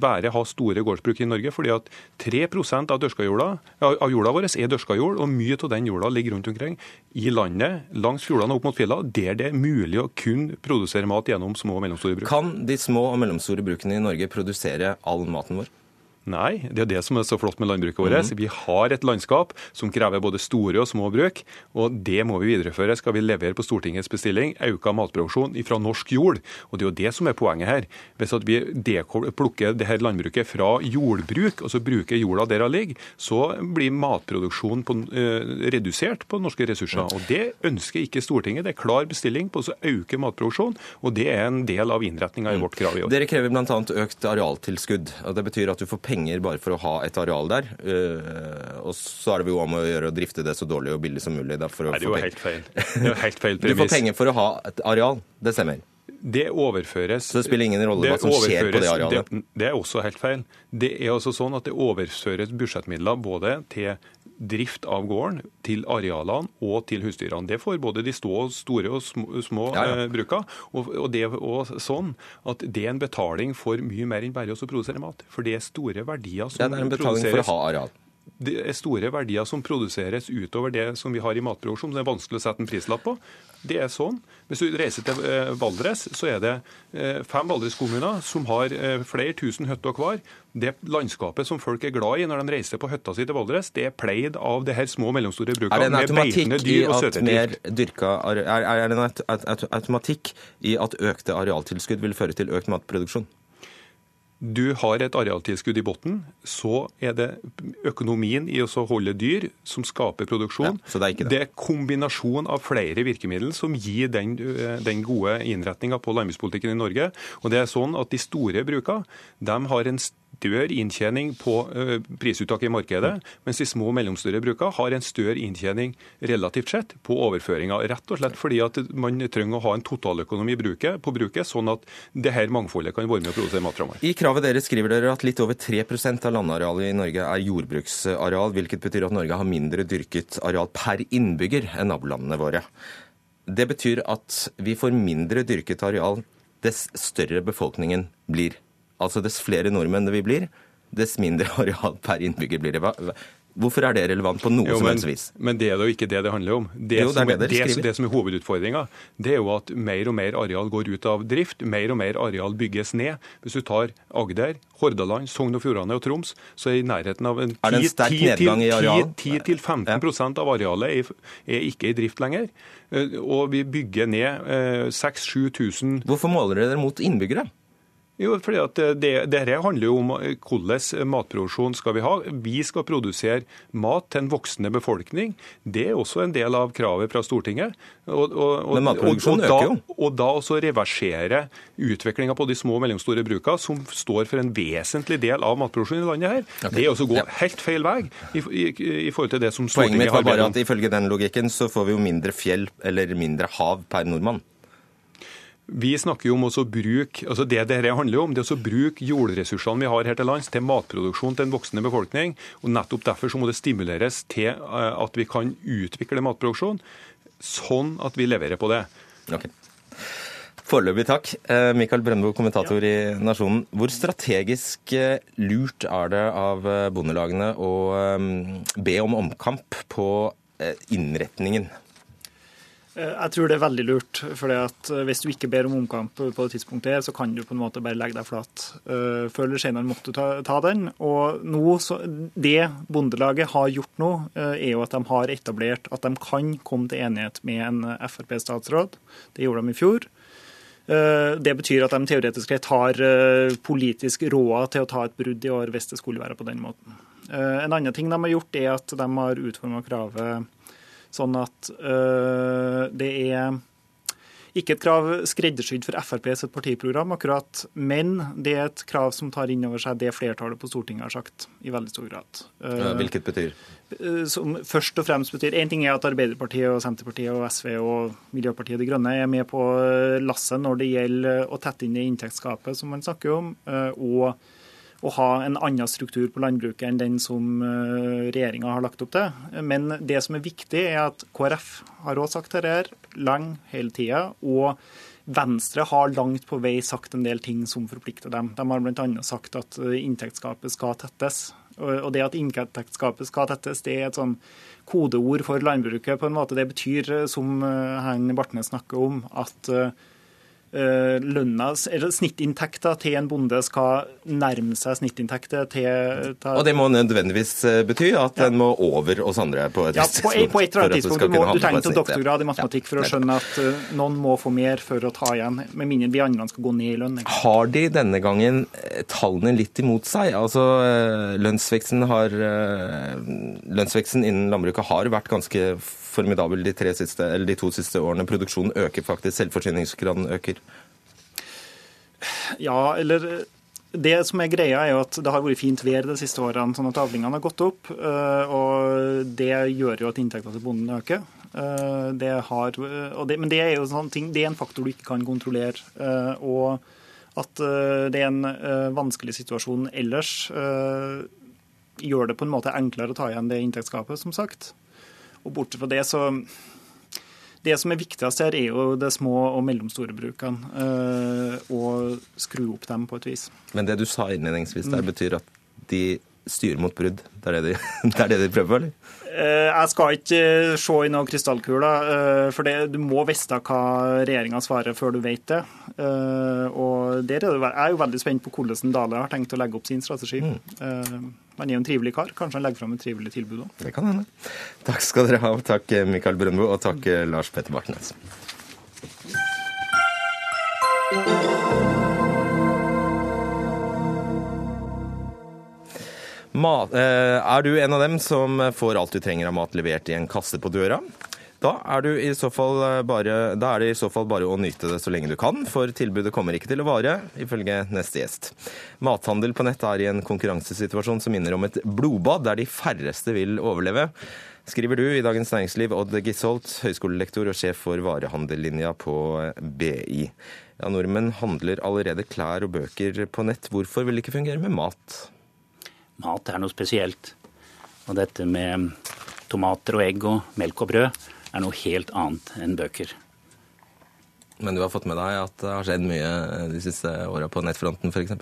S7: bare ha store gårdsbruk i Norge, fordi at 3% av, jorda, av jorda vår er dørska jord, og mye av den jorda ligger rundt omkring i landet, langs fjordene og opp mot fjellene, der det er mulig å kun produsere mat gjennom små og mellomstore bruk.
S1: Kan de små og mellomstore brukene i Norge produsere all maten vår?
S7: Nei, det er det som er så flott med landbruket vårt. Mm. Vi har et landskap som krever både store og små bruk, og det må vi videreføre. Skal vi levere på Stortingets bestilling økt matproduksjon fra norsk jord? Og det er jo det som er poenget her. Hvis vi plukker det her landbruket fra jordbruk, og så bruker jorda der den ligger, så blir matproduksjonen på, uh, redusert på norske ressurser. Og det ønsker ikke Stortinget. Det er klar bestilling på å øke matproduksjonen, og det er en del av innretninga i vårt krav i år.
S1: Dere krever bl.a. økt arealtilskudd. og Det betyr at du får penger penger bare for å ha et areal der. Eh, og så er det jo om å gjøre å drifte det så dårlig og billig som mulig. Da,
S7: for å Nei, det er jo helt feil. Det er helt feil
S1: premiss. Du får penger for å ha et areal. Det stemmer.
S7: Det overføres
S1: Så det spiller ingen rolle hva som skjer på det arealet?
S7: Det, det, er også helt feil. Det er også sånn at det overføres budsjettmidler både til drift av gården, til arealene og til husdyrene. Det får både de store og små ja, ja. Eh, bruka. Og, og, det er også sånn at det er en betaling for mye mer enn bare å produsere mat. For det er store verdier som produseres. Ja,
S1: det er en betaling for å ha areal
S7: det er store verdier som produseres utover det som vi har i matproduksjon. Det er vanskelig å sette en prislapp på. Det er sånn. Hvis du reiser til eh, Valdres, så er det eh, fem Valdres-kommuner som har eh, flere tusen hytter hver. Det landskapet som folk er glad i når de reiser på hytta si til Valdres, det er pleid av det her små og mellomstore brukene med beitende dyr og søtedyr.
S1: Er, er det en automatikk i at økte arealtilskudd vil føre til økt matproduksjon?
S7: Du har et arealtilskudd i bunnen, så er det økonomien i å holde dyr som skaper produksjon. Ja, det, er det. det, er kombinasjon av flere virkemidler som gir den, den gode innretninga på landbrukspolitikken i Norge. Og det er sånn at De store brukene de har en større inntjening på uh, prisuttaket i markedet, mens de små og mellomstore brukene har en større inntjening relativt sett på overføringa. Rett og slett fordi at man trenger å ha en totaløkonomi på bruket, sånn at det her mangfoldet kan være med å produsere mat framover.
S1: I kravet deres skriver dere at litt over 3% av landarealet i Norge er jordbruksareal, hvilket betyr at Norge har mindre dyrket areal per innbygger enn nabolandene våre. Det betyr at vi får mindre dyrket areal dess større befolkningen blir. Altså dess flere nordmenn vi blir, dess mindre areal per innbygger blir det. Hvorfor er det relevant på noe jo, som helst vis?
S7: Men det er jo ikke det det handler om. Det, jo, det, som, er det, det, det som er hovedutfordringa, det er jo at mer og mer areal går ut av drift. Mer og mer areal bygges ned. Hvis du tar Agder, Hordaland, Sogn og Fjordane og Troms, så er i nærheten av en 10-15 av arealet er, er ikke i drift lenger. Eh, og vi bygger ned 6000-7000
S1: eh, Hvorfor måler dere mot innbyggere?
S7: Jo, fordi at det, Dette handler jo om hvordan matproduksjon skal vi ha. Vi skal produsere mat til en voksende befolkning. Det er også en del av kravet fra Stortinget.
S1: Og, og, og, Men matproduksjonen øker jo.
S7: Og da også reversere utviklinga på de små og mellomstore brukene, som står for en vesentlig del av matproduksjonen i landet her. Okay. Det er også å gå ja. helt feil vei i, i, i, forhold til det som Stortinget
S1: har. Poenget mitt var bare at ifølge den logikken så får vi jo mindre fjell eller mindre hav per nordmann.
S7: Vi snakker jo om å bruke altså det dette handler om, det å bruke jordressursene vi har her til lands til matproduksjon til en voksende befolkning. og Nettopp derfor så må det stimuleres til eh, at vi kan utvikle matproduksjon, sånn at vi leverer på det.
S1: Okay. Foreløpig takk. Eh, Mikael Brøndbo, kommentator i Nasjonen. Hvor strategisk eh, lurt er det av bondelagene å be om omkamp på innretningen
S8: jeg tror det er veldig lurt. for eh, Hvis du ikke ber om omkamp på det tidspunktet, så kan du på en måte bare legge deg flat. Eh, før eller senere måtte du ta, ta den. Og nå, så, Det Bondelaget har gjort nå, er jo at de har etablert at de kan komme til enighet med en Frp-statsråd. Det gjorde de i fjor. Det betyr at de teoretisk sett har politisk råd til å ta et brudd i år hvis det skulle være på den måten. En annen ting de har gjort, er at de har utforma kravet Sånn at øh, det er ikke et krav skreddersydd for Frp sitt partiprogram, akkurat, men det er et krav som tar inn over seg det flertallet på Stortinget har sagt, i veldig stor grad.
S1: Hvilket betyr?
S8: Øh, som først og fremst betyr Én ting er at Arbeiderpartiet, og Senterpartiet, og SV og Miljøpartiet De Grønne er med på lasset når det gjelder å tette inn det inntektsgapet som man snakker om, og å ha en annen struktur på landbruket enn den som eh, regjeringa har lagt opp til. Men det som er viktig, er at KrF har også sagt dette lenge, hele tida. Og Venstre har langt på vei sagt en del ting som forplikter dem. De har bl.a. sagt at eh, inntektsgapet skal tettes. Og det at inntektsgapet skal tettes, det er et sånn kodeord for landbruket. på en måte. Det betyr, eh, som Heng Bartnes snakker om, at lønna, eller snittinntekta til en bonde skal nærme seg snittinntekter til, til
S1: Og det må nødvendigvis eh, bety at ja. den må over oss andre på et
S8: ja, på, på et eller annet tidspunkt. Du, må, du trenger ikke doktorgrad i matematikk for å skjønne at uh, noen må få mer for å ta igjen, med mindre vi andre skal gå ned i lønn.
S1: Har de denne gangen tallene litt imot seg? Altså lønnsveksten, har, lønnsveksten innen landbruket har vært ganske formidabel de, siste, de, to siste årene. Produksjonen øker faktisk, selvforsyningsgraden øker.
S8: Ja, eller det som er greia, er jo at det har vært fint vær de siste årene, sånn at avlingene har gått opp. Eh, og det gjør jo at inntektene til bonden øker. Eh, det har, det, men det er jo sånn ting, det er en faktor du ikke kan kontrollere. Eh, og at det er en vanskelig situasjon ellers, gjør det på en måte enklere å ta igjen det inntektsgapet, som sagt. Og bortsett fra det, så det som er viktigst her, er jo de små og mellomstore brukene. Øh, og skru opp dem på et vis.
S1: Men det du sa innledningsvis der, mm. betyr at de styrer mot brudd? Det er det de, det er det de prøver på, eller?
S8: Eh, jeg skal ikke se i noen krystallkule, øh, for det, du må vite hva regjeringa svarer før du vet det. Og der er det, Jeg er jo veldig spent på hvordan Dale har tenkt å legge opp sin strategi. Mm. Han er jo en trivelig kar. Kanskje han legger fram et trivelig tilbud òg.
S1: Det kan hende. Takk skal dere ha. Takk Mikael Brøndbo, og takk Lars Petter Bartnes. Eh, er du en av dem som får alt du trenger av mat levert i en kasse på døra? Da er, bare, da er, det i så fall bare å nyte det så lenge du kan, for tilbudet kommer ikke til å vare, ifølge neste gjest. Mathandel på nett er i en konkurransesituasjon som minner om et blodbad, der de færreste vil overleve. Skriver du i Dagens Næringsliv, Odd Gisholt, høyskolelektor og sjef for varehandellinja på BI. Ja, Nordmenn handler allerede klær og bøker på nett. Hvorfor vil det ikke fungere med mat?
S9: Mat er noe spesielt. Og dette med tomater og egg og melk og brød er noe helt annet enn bøker.
S1: Men du har fått med deg at det har skjedd mye de siste åra på nettfronten f.eks.?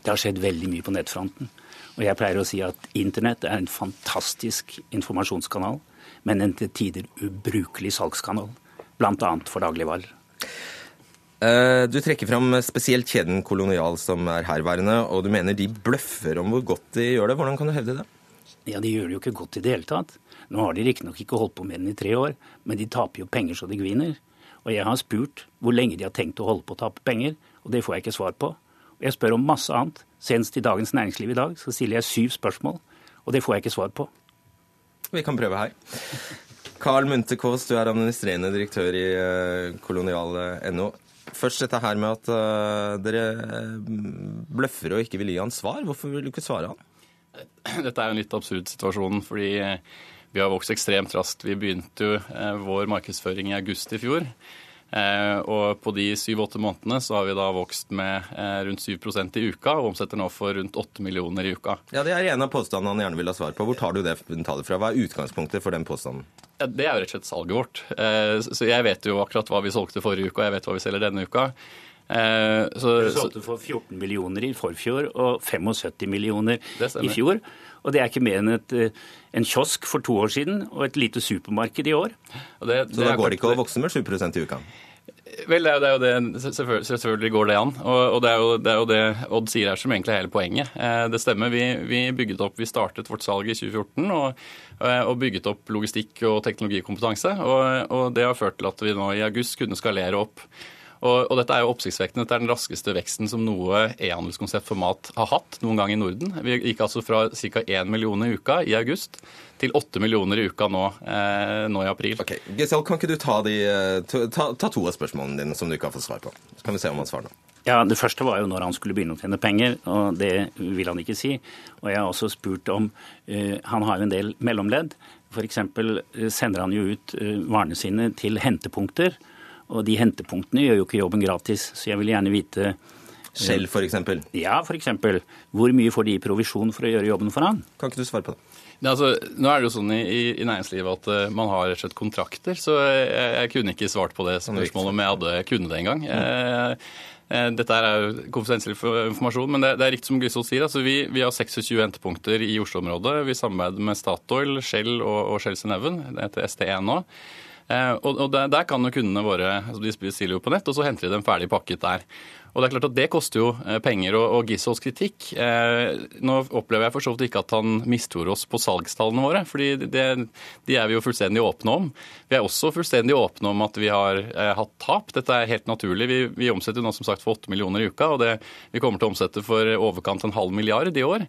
S9: Det har skjedd veldig mye på nettfronten. Og jeg pleier å si at internett er en fantastisk informasjonskanal, men en til tider ubrukelig salgskanal. Bl.a. for dagligvarer.
S1: Eh, du trekker fram spesielt kjeden Kolonial som er herværende, og du mener de bløffer om hvor godt de gjør det. Hvordan kan du hevde det?
S9: Ja, De gjør det jo ikke godt i det hele tatt. Nå har de riktignok ikke holdt på med den i tre år, men de taper jo penger så det gviner. Og jeg har spurt hvor lenge de har tenkt å holde på å tape penger, og det får jeg ikke svar på. Og jeg spør om masse annet. Senest i Dagens Næringsliv i dag så stiller jeg syv spørsmål, og det får jeg ikke svar på.
S1: Vi kan prøve her. Carl Munthe Kaas, du er administrerende direktør i eh, kolonial.no. Først dette her med at uh, dere eh, bløffer og ikke vil gi han svar. Hvorfor vil du ikke svare han?
S10: Dette er jo en litt absurd situasjon, fordi vi har vokst ekstremt raskt. Vi begynte jo vår markedsføring i august i fjor. Eh, og på de syv-åtte månedene så har vi da vokst med eh, rundt 7 i uka, og omsetter nå for rundt 8 millioner i uka.
S1: Ja, Det er en av påstandene han gjerne vil ha svar på. Hvor tar du det tallet fra? Hva er utgangspunktet for den påstanden?
S10: Ja, det er jo rett og slett salget vårt. Eh, så jeg vet jo akkurat hva vi solgte forrige uke, og jeg vet hva vi selger denne uka.
S9: Så, du solgte for 14 millioner i forfjor og 75 millioner i fjor. Og det er ikke mer enn et, en kiosk for to år siden og et lite supermarked i år.
S1: Det, så da går det ikke å vokse med 7% i uka?
S10: Vel, det er jo det, selvfølgelig, selvfølgelig går det an. Og, og det, er jo, det, er jo, det Odd sier her som egentlig er hele poenget. Eh, det stemmer. Vi, vi, bygget opp, vi startet vårt salg i 2014 og, eh, og bygget opp logistikk og teknologikompetanse. Og, og det har ført til at vi nå i august kunne skalere opp og, og, dette er jo oppsiktsvekkende. Dette er den raskeste veksten som noe e-handelskonsept for mat har hatt noen gang i Norden. Vi gikk altså fra ca. 1 million i uka i august til 8 millioner i uka nå, eh, nå i april.
S1: Ok, Giselle, kan ikke du ta, de, ta, ta, to av spørsmålene dine som du ikke har fått svar på? Så kan vi se om han svarer nå.
S9: Ja, Det første var jo når han skulle begynne å tjene penger, og det vil han ikke si. Og jeg har også spurt om uh, Han har jo en del mellomledd. F.eks. Uh, sender han jo ut uh, varene sine til hentepunkter og de hentepunktene gjør jo ikke jobben gratis, så jeg vil gjerne vite
S1: Skjell, f.eks.?
S9: Ja, f.eks. Hvor mye får de i provisjon for å gjøre jobben for han?
S1: Kan ikke du svare på det?
S10: Ja, altså, nå er det jo sånn i, i næringslivet at uh, man har rett og slett kontrakter, så jeg, jeg, kunne ikke svart på det spørsmålet om jeg hadde kunnet det engang. Mm. Uh, dette er jo konfidensiell informasjon, men det, det er riktig som Grisvold sier. Altså, vi, vi, har 26 endepunkter i Oslo-området. Vi samarbeider med Statoil, Shell og, og Shell Seneven. Det heter ST1 nå. Eh, og, der, der, kan jo kundene våre altså De bestiller jo på nett, og så henter de dem ferdig pakket der. Og det er klart at det koster jo eh, penger. Og, og Gisholds kritikk eh, Nå opplever jeg for så vidt ikke at han mistror oss på salgstallene våre, fordi det, de er vi jo fullstendig åpne om. Vi er også fullstendig åpne om at vi har eh, hatt tap. Dette er helt naturlig. Vi, vi omsetter nå som sagt for 8 millioner i uka, og det, vi kommer til å omsette for overkant en halv milliard i år.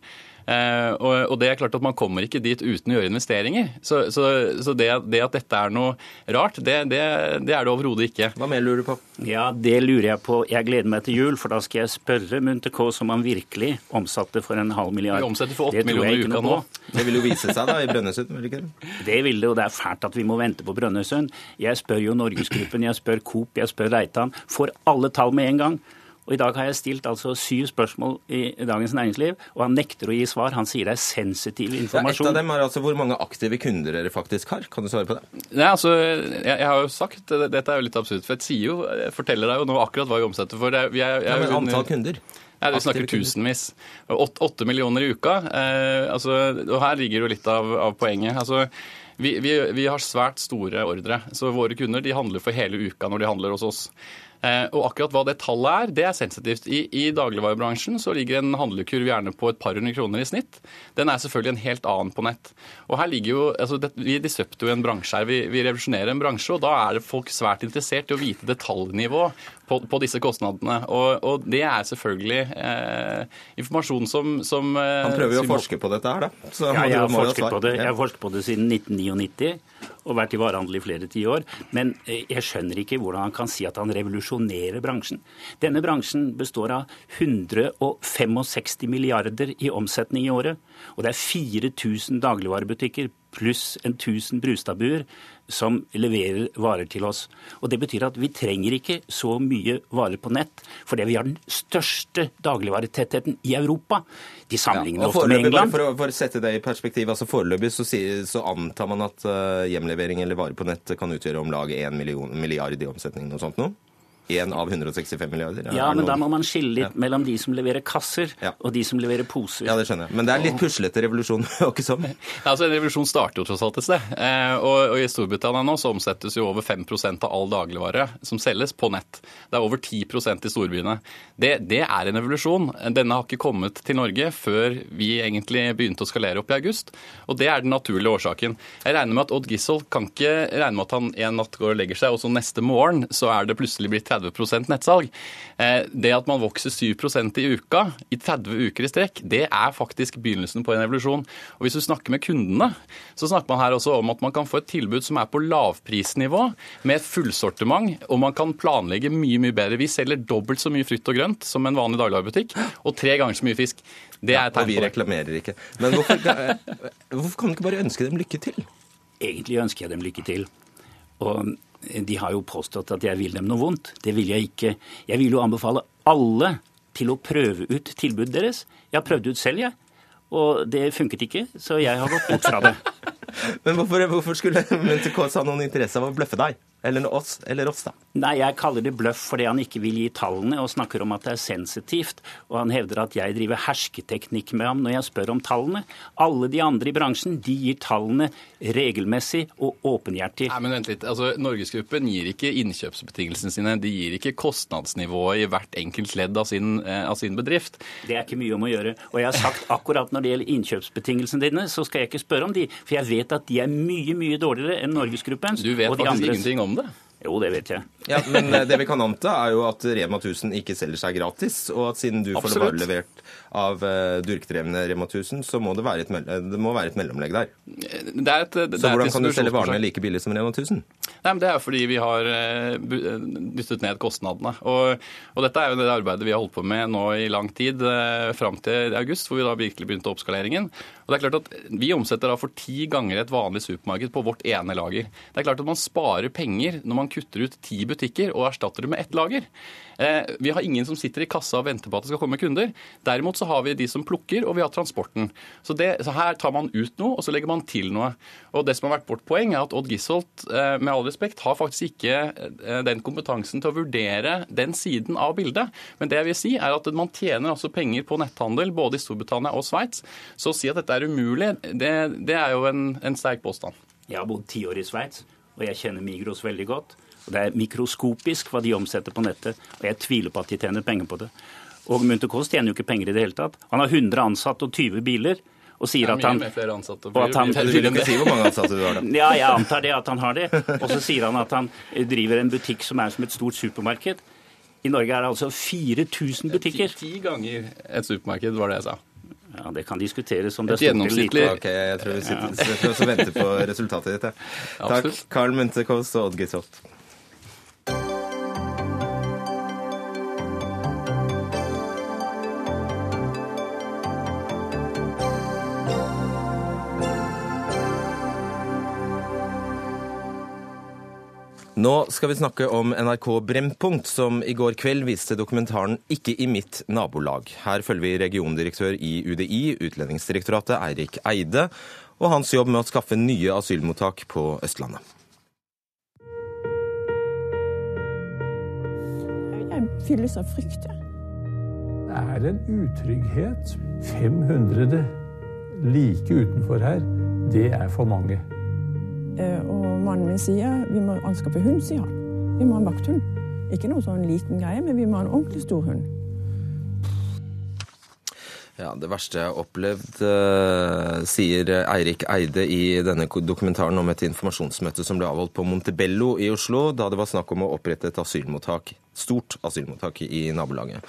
S10: Eh, og, det er klart at Man kommer ikke dit uten å gjøre investeringer. Så, så, så det, det, at dette er noe rart, det, det, det er det overhodet ikke.
S1: Hva mer lurer du på?
S9: Ja, Det lurer jeg på. Jeg gleder meg til jul, for da skal jeg spørre Munter K, som han virkelig omsatte for en halv milliard.
S10: Vi omsetter for 8 millioner i uka nå.
S1: Det vil jo vise seg da i Brønnøysund, vil det ikke det?
S9: Det vil det, og det er fælt at vi må vente på Brønnøysund. Jeg spør jo Norgesgruppen, jeg spør Coop, jeg spør Reitan. Får alle tall med en gang. Og I dag har jeg stilt altså syv spørsmål i Dagens Næringsliv, og han nekter å gi svar. Han sier det er sensitiv informasjon.
S1: Ja, et av dem er altså Hvor mange aktive kunder dere faktisk har? Kan du svare på det?
S10: Nei, altså, jeg, jeg har jo sagt, Dette er jo litt absurd, for jeg sier jo, jeg forteller deg jo nå akkurat hva vi omsetter for. Jeg, jeg,
S1: ja, men antall kunder?
S10: Ja, Vi snakker tusenvis. Åtte millioner i uka. Eh, altså, og Her ligger jo litt av, av poenget. Altså, vi, vi, vi, har svært store ordre, så våre kunder de handler for hele uka når de handler hos oss. Eh, og akkurat hva det tallet er, det er sensitivt. I, i dagligvarebransjen så ligger en handlekurv gjerne på et par hundre kroner i snitt. Den er selvfølgelig en helt annen på nett. Og her ligger jo, altså det, Vi disrupter jo en bransje her. Vi, vi revolusjonerer en bransje, og da er det folk svært interessert i å vite detaljnivå på, på disse kostnadene. Og, og, det er selvfølgelig eh, informasjon som, som
S1: eh, Han prøver jo å forske på dette her, da.
S9: ja, jeg har, forsket på det. jeg har forsket på det siden 1999 og vært i varehandel i flere tiår. Men eh, jeg skjønner ikke hvordan han kan si at han revolusjonerer bransjen. Denne bransjen består av 165 milliarder i omsetning i året. Og det er 4000 dagligvarebutikker pluss en 1000 Brustadbuer som leverer varer til oss. Og Det betyr at vi trenger ikke så mye varer på nett, fordi vi har den største dagligvaretettheten i Europa. De sammenligner ja, ofte med England.
S1: For å, for å, sette det i perspektiv, altså Foreløpig så, så, antar man at uh, hjemlevering eller varer på nett kan utgjøre om lag 1 milliard i omsetning. noe sånt nå? Én av 165 milliarder?
S9: Ja, men da må man skille litt ja. mellom de som leverer kasser, ja. og de som leverer poser.
S1: Ja, det skjønner jeg. Men det er litt puslete revolusjon, og ikke sånn?
S10: Ja, altså En revolusjon starter jo tross alt et sted. Eh, og, og, I Storbritannia nå så omsettes jo over 5% av all dagligvare som selges, på nett. Det er over 10% i storbyene. Det, det er en revolusjon. Denne har ikke kommet til Norge før vi egentlig begynte å skalere opp i august. Og det er den naturlige årsaken. Jeg regner med at Odd Gissel kan ikke regne med at han en natt går og legger seg, og så neste morgen så er det plutselig blitt 30 30 nettsalg. Eh, det at man vokser 7% i uka i 30 uker i strekk, det er faktisk begynnelsen på en evolusjon. Og Hvis du snakker med kundene, så snakker man her også om at man kan få et tilbud som er på lavprisnivå, med et fullsortiment, og man kan planlegge mye mye bedre. Vi selger dobbelt så mye frukt og grønt som en vanlig dagligvarebutikk, og tre ganger så mye fisk. Det er
S1: et tegn på det. Og vi reklamerer ikke. Men hvorfor, hvorfor kan du ikke bare ønske dem lykke til?
S9: Egentlig ønsker jeg dem lykke til. Og de har jo påstått at jeg vil dem noe vondt. Det vil jeg ikke. Jeg vil jo anbefale alle til å prøve ut tilbudet deres. Jeg har prøvd ut selv, jeg. Og det funket ikke, så jeg har gått bort fra det.
S1: Men hvorfor, hvorfor skulle Mente Kaas ha noen interesse av å bløffe deg? Eller oss, eller oss, da?
S9: Nei, Jeg kaller det bløff fordi han ikke vil gi tallene og snakker om at det er sensitivt. Og han hevder at jeg driver hersketeknikk med ham når jeg spør om tallene. Alle de andre i bransjen de gir tallene regelmessig og åpenhjertig.
S10: Nei, men vent litt. Altså, Norgesgruppen gir ikke innkjøpsbetingelsene sine. De gir ikke kostnadsnivået i hvert enkelt ledd av sin, eh, av sin, bedrift.
S9: Det er ikke mye om å gjøre. Og jeg har sagt akkurat når det gjelder innkjøpsbetingelsene dine, så skal jeg ikke spørre om de. For jeg vet at de er mye, mye dårligere enn Norgesgruppens.
S10: Du vet faktisk ingenting om det?
S9: Jo, det vet jeg.
S1: Ja, Men eh, det vi kan anta, er jo at Rema 1000 ikke selger seg gratis. Og at siden du Absolutt. får varer levert av uh, durkdrevne Rema 1000, så må det, være et, det må være et mellomlegg der. Det er et, det så hvordan kan du selge varene like billig som Rema 1000?
S10: Nei, men Det er fordi vi har dyttet ned kostnadene. Og, og, dette er jo det arbeidet vi har holdt på med nå i lang tid, fram til august, hvor vi da virkelig begynte oppskaleringen. Og det er klart at Vi omsetter da for ti ganger et vanlig supermarked på vårt ene lager. Det er klart at man sparer penger når man kutter ut ti butikker og erstatter det med ett lager. Eh, vi har ingen som sitter i kassa og venter på at det skal komme kunder. Derimot så har vi de som plukker, og vi har transporten. Så, det, så her tar man ut noe, og så legger man til noe. Og det som har vært vårt poeng, er at Odd Gisholt, eh, med all respekt, har faktisk ikke eh, den kompetansen til å vurdere den siden av bildet. Men det jeg vil si, er at man tjener altså penger på netthandel både i Storbritannia og Sveits. Så å si at dette er umulig, det, det er jo en, en sterk påstand.
S9: Jeg har bodd ti år i Sveits, og jeg kjenner Migros veldig godt. Og Det er mikroskopisk hva de omsetter på nettet, og jeg tviler på at de tjener penger på det. Og Munter Kåss tjener jo ikke penger i det hele tatt. Han har 100 ansatte og 20 biler. Og sier at han,
S10: ansatte,
S1: og at han Du vil ikke si hvor mange ansatte du har, da?
S9: Ja, jeg antar det at han har det. Og så sier han at han driver en butikk som er som et stort supermarked. I Norge er det altså 4000 butikker.
S10: Ti, ti ganger et supermarked, var det jeg sa.
S9: Ja, Det kan diskuteres om det
S10: er stort eller lite.
S1: Ok, Jeg tror vi sitter, ja. venter på resultatet ditt. Ja. Takk, Carl Munthe Kåss og Odd Gisholt. Nå skal vi snakke om NRK Brennpunkt, som i går kveld viste dokumentaren 'Ikke i mitt nabolag'. Her følger vi regiondirektør i UDI, Utlendingsdirektoratet, Eirik Eide, og hans jobb med å skaffe nye asylmottak på Østlandet.
S11: Jeg fylles av frykt.
S12: Det er en utrygghet. 500 like utenfor her, det er for mange.
S11: Eh, og mannen min sier vi må anskaffe hund, sier han. Vi må ha en vakthund. Ikke noe sånn liten greie, men vi må ha en ordentlig stor hund.
S1: Ja, Det verste jeg har opplevd, uh, sier Eirik Eide i denne dokumentaren om et informasjonsmøte som ble avholdt på Montebello i Oslo, da det var snakk om å opprette et asylmottak, stort asylmottak i nabolaget.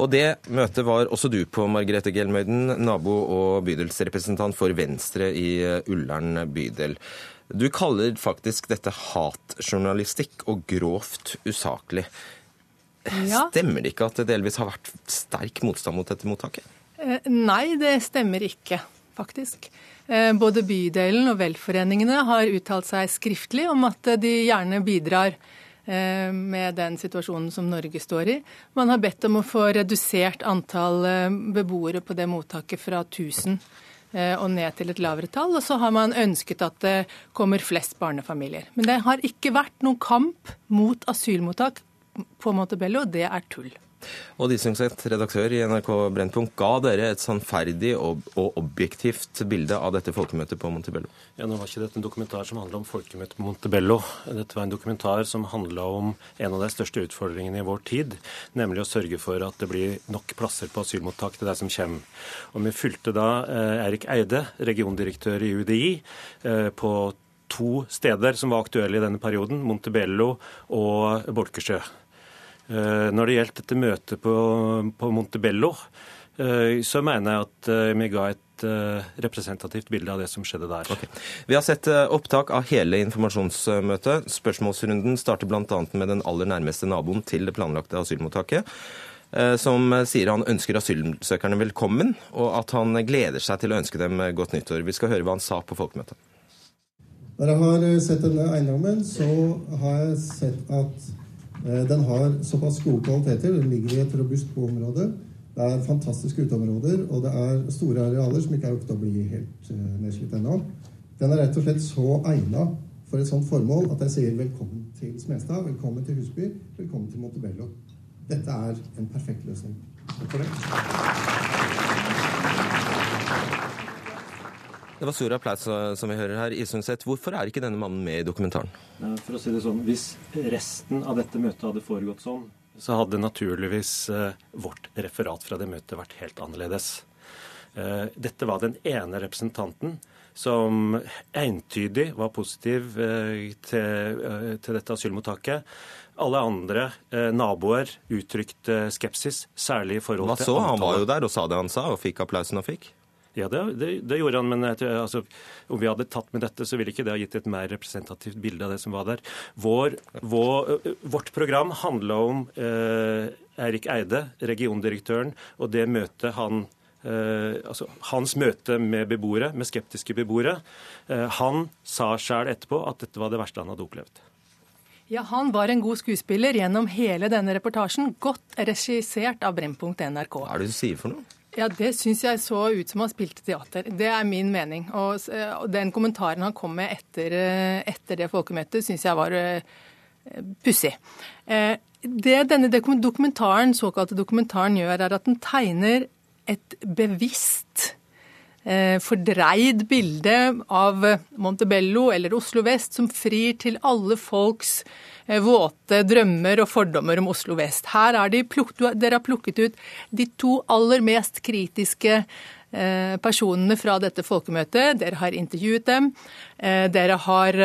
S1: Og det møtet var også du på, Margrethe Gelmøyden, nabo og bydelsrepresentant for Venstre i eh, Ullern bydel. Du kaller faktisk dette hatjournalistikk og grovt usaklig. Ja. Stemmer det ikke at det delvis har vært sterk motstand mot dette mottaket?
S13: Eh, nei, det stemmer ikke, faktisk. Eh, både bydelen og velforeningene har uttalt seg skriftlig om at de gjerne bidrar eh, med den situasjonen som Norge står i. Man har bedt om å få redusert antall beboere på det mottaket fra 1000 og ned til et lavere tall. Og så har man ønsket at det kommer flest barnefamilier. Men det har ikke vært noen kamp mot asylmottak på Montebello. Det er tull.
S1: Og Disungseth, redaktør i NRK Brennpunkt, ga dere et sannferdig og, og, objektivt bilde av dette folkemøtet på Montebello?
S14: Ja, Nå var ikke dette en dokumentar som handla om folkemøtet på Montebello. Dette var en dokumentar som handla om en av de største utfordringene i vår tid, nemlig å sørge for at det blir nok plasser på asylmottak til de som kommer. Og Vi fulgte da eh, Erik Eide, regiondirektør i UDI, eh, på to steder som var aktuelle i denne perioden, Montebello og Bolkesjø. Eh, når det gjelder dette møtet på, på Montebello, eh, så mener jeg at eh, vi ga et representativt bilde av det som skjedde der. Okay.
S1: Vi har sett opptak av hele informasjonsmøtet. Spørsmålsrunden starter bl.a. med den aller nærmeste naboen til det planlagte asylmottaket som sier han ønsker asylsøkerne velkommen, og at han gleder seg til å ønske dem godt nyttår. Vi skal høre hva han sa på folkemøtet.
S15: Når jeg har sett denne eiendommen, så har jeg sett at den har såpass gode kvaliteter. Den ligger i et robust boområde. Det er fantastiske uteområder, og det er store arealer som ikke er rukket å bli helt eh, nedslitt ennå. Den er rett og slett så egna for et sånt formål at jeg sier velkommen til Smestad, velkommen til Husby, velkommen til Montebello. Dette er en perfekt løsning. Takk for det.
S1: Det var stor applaus som vi hører her. Isundset, hvorfor er ikke denne mannen med i dokumentaren?
S14: For å si det sånn, Hvis resten av dette møtet hadde foregått sånn, så hadde naturligvis eh, vårt referat fra det møtet vært helt annerledes. Eh, dette var den ene representanten som entydig var positiv eh, til, til dette asylmottaket. Alle andre naboer uttrykte skepsis, særlig i forhold
S1: til Hva så? Han var jo der og sa det han sa, og fikk applausen han fikk?
S14: Ja, det, det, det, gjorde han, men altså, om vi hadde tatt med dette, så ville ikke det ha gitt et mer representativt bilde av det som var der. Vår, vår, vårt program handla om eh, Eirik Eide, regiondirektøren, og det møtet han Uh, altså, hans møte med beboere, med skeptiske beboere. Uh, han sa sjøl etterpå at dette var det verste han hadde opplevd.
S13: Ja, Han var en god skuespiller gjennom hele denne reportasjen. Godt regissert av Brennpunkt NRK.
S1: Hva er det du sier for noe?
S13: Ja, Det syns jeg så ut som han spilte teater. Det er min mening. Og, og den kommentaren han kom med etter, etter det folkemøtet, syns jeg var uh, pussig. Det denne dokumentaren, såkalte dokumentaren gjør, er at den tegner et bevisst fordreid bilde av Montebello eller Oslo vest som frir til alle folks Eh, våte drømmer og fordommer om Oslo vest. Her er de plukket, Dere har plukket ut de to aller mest kritiske eh, personene fra dette folkemøtet. Dere har intervjuet dem. Eh, dere har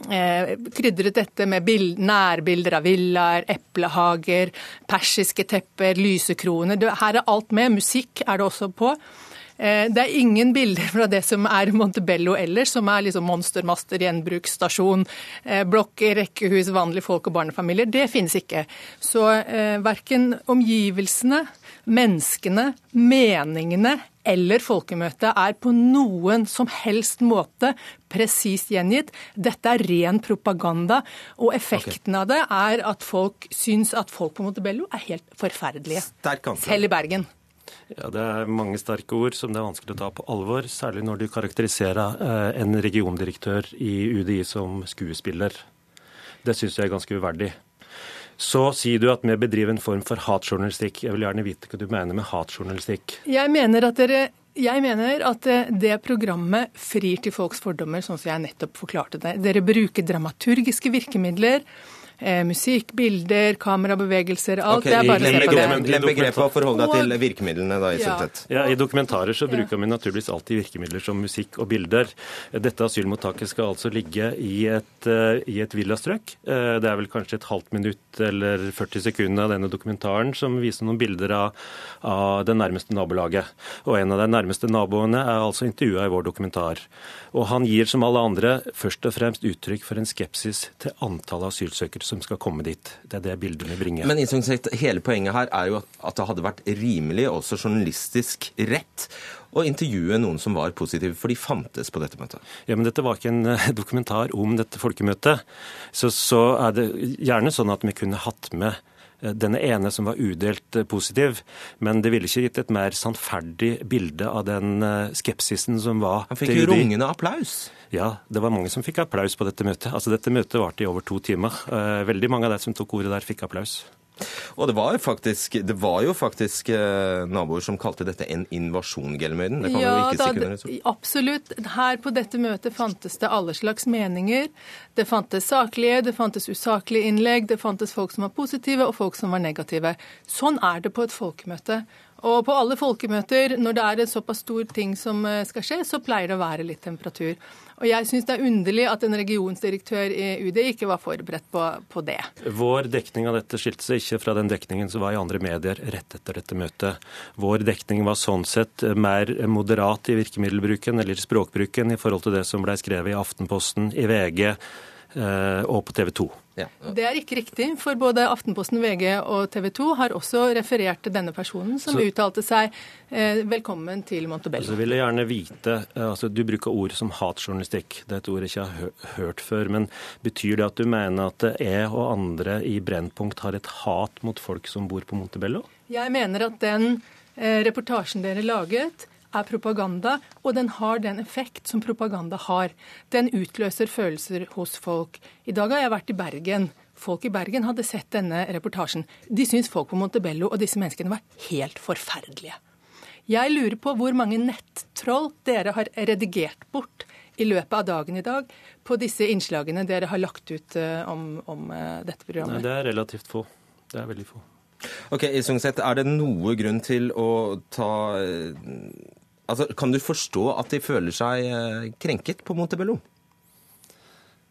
S13: krydret dette med nærbilder av villaer, eplehager, persiske tepper, lysekroner. Her er alt med. Musikk er det også på. Eh, det er ingen bilder fra det som er Montebello ellers, som er liksom monstermaster, gjenbruksstasjon, eh, blokker, rekkehus, vanlige folk og barnefamilier. Det finnes ikke. Så eh, verken omgivelsene, menneskene, meningene eller folkemøtet er på noen som helst måte presist gjengitt. Dette er ren propaganda, og effekten okay. av det er at folk syns at folk på Montebello er helt forferdelige. Selv i Bergen.
S14: Ja, Det er mange sterke ord som det er vanskelig å ta på alvor, særlig når du karakteriserer eh, en regiondirektør i UDI som skuespiller. Det syns jeg er ganske uverdig. Så sier du at vi bedriver en form for hatjournalistikk. Jeg vil gjerne vite hva du mener med hatjournalistikk.
S13: Jeg mener at dere jeg mener at eh, det programmet frir til folks fordommer, sånn som jeg nettopp forklarte det. Dere bruker dramaturgiske virkemidler eh, musikk, bilder, kamerabevegelser. Alt
S1: okay, det er bare glem, glem, glem begrepet og forhold deg til virkemidlene. da, i
S14: ja. ja, I dokumentarer så bruker vi naturligvis alltid virkemidler som musikk og bilder. Dette asylmottaket skal altså ligge i et, uh, i et villastrøk. Uh, det er vel kanskje et halvt minutt eller 40 sekunder av denne dokumentaren som viser noen bilder av, av det nærmeste nabolaget. Og en av de nærmeste naboene er altså intervjua i vår dokumentar. Og han gir som alle andre først og fremst uttrykk for en skepsis til antallet asylsøkere som skal komme dit. Det er det bildene bringer.
S1: Men hele poenget her er jo at det hadde vært rimelig, også journalistisk rett, å intervjue noen som var positive, for de fantes på dette møtet.
S14: Ja, Men dette var ikke en eh, dokumentar om dette folkemøtet. Så, så er det gjerne sånn at vi kunne hatt med denne ene som var udelt eh, positiv, men det ville ikke gitt et mer sannferdig bilde av den skepsisen som var.
S1: Han fikk jo rungende applaus.
S14: Ja, det var mange som fikk applaus på dette møtet. Altså, Dette møtet varte i over to timer. Veldig mange av de som tok ordet der, fikk applaus.
S1: Og det var, faktisk, det var jo faktisk eh, naboer som kalte dette en invasjon, Gelmøyden. Det kan ja, du ikke da,
S13: Absolutt. Her på dette møtet fantes det alle slags meninger. Det fantes saklige, det fantes usaklige innlegg, det fantes folk som var positive og folk som var negative. Sånn er det på et folkemøte. Og på alle folkemøter, når det er en såpass stor ting som eh, skal skje, så pleier det å være litt temperatur. Og jeg syns det er underlig at en regionsdirektør i UD ikke var forberedt på, på, det.
S14: Vår dekning av dette skilte seg ikke fra den dekningen som var i andre medier rett etter dette møtet. Vår dekning var sånn sett mer moderat i virkemiddelbruken eller språkbruken i forhold til det som ble skrevet i Aftenposten, i VG Eh, og på TV 2.
S13: Ja. Det er ikke riktig, for både Aftenposten, VG og TV 2 har også referert til denne personen, som så, uttalte seg eh, 'velkommen til Montebello'.
S14: Så vil jeg gjerne vite, eh, altså Du bruker ord som hatjournalistikk. Det er et ord jeg ikke har hørt før. Men betyr det at du mener at jeg og andre i Brennpunkt har et hat mot folk som bor på Montebello?
S13: Jeg mener at den eh, reportasjen dere laget, er propaganda, og den har den effekt som propaganda har. Den utløser følelser hos folk. I dag har jeg vært i Bergen. Folk i Bergen hadde sett denne reportasjen. De syns folk på Montebello og disse menneskene var helt forferdelige. Jeg lurer på hvor mange nettroll dere har redigert bort i løpet av dagen i dag på disse innslagene dere har lagt ut uh, om, om uh, dette programmet.
S14: Nei, det er relativt få. Det er veldig få.
S1: Ok, Isungset, Er det noe grunn til å ta Altså, kan du forstå at de føler seg eh, krenket på Montebello?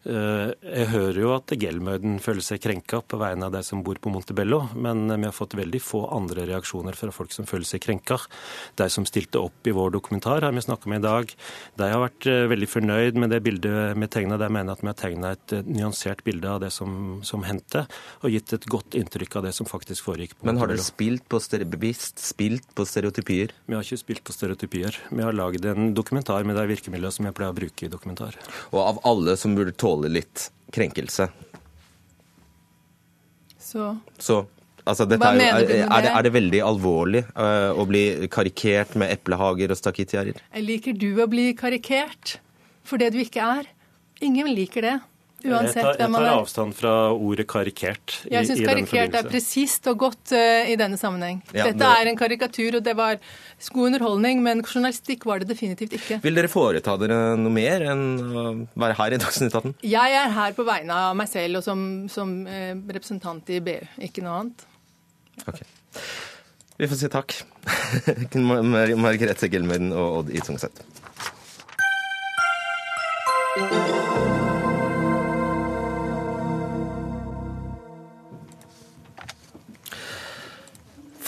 S14: Eh, jeg hører jo at Gelmøyden føler seg krenka på vegne av de som bor på Montebello, men vi har fått veldig få andre reaksjoner fra folk som føler seg krenka. De som stilte opp i vår dokumentar, har vi snakka med i dag. De har vært eh, veldig fornøyd med det bildet vi tegna. De mener at vi har tegna et eh, nyansert bilde av det som, som hendte, og gitt et godt inntrykk av det som faktisk foregikk
S1: på Montebello. Men har dere spilt på bevisst spilt på stereotypier?
S14: Vi har ikke spilt på stereotypier. Vi har lagd en dokumentar med de virkemidlene som jeg pleier å bruke i dokumentar.
S1: Og av alle som burde tåle tåle litt krenkelse.
S13: Så,
S1: Så altså, er, jo, er, er, det, er, det, veldig alvorlig uh, å bli karikert med eplehager og stakittgjerder?
S13: Liker du å bli karikert for det du ikke er? Ingen liker det. Uansett
S14: jeg tar, jeg tar avstand fra ordet karikert.
S13: I, jeg syns karikert er presist og godt uh, i denne sammenheng. Ja, Dette det... er en karikatur, og det var god underholdning, men journalistikk var det definitivt ikke.
S1: Vil dere foreta dere noe mer enn å være her i Dagsnytt 18?
S13: Jeg er her på vegne av meg selv og som, som uh, representant i BU, ikke noe annet.
S1: Ok. Vi får si takk. Margrethe Gelmøyden og Odd Itsungseth.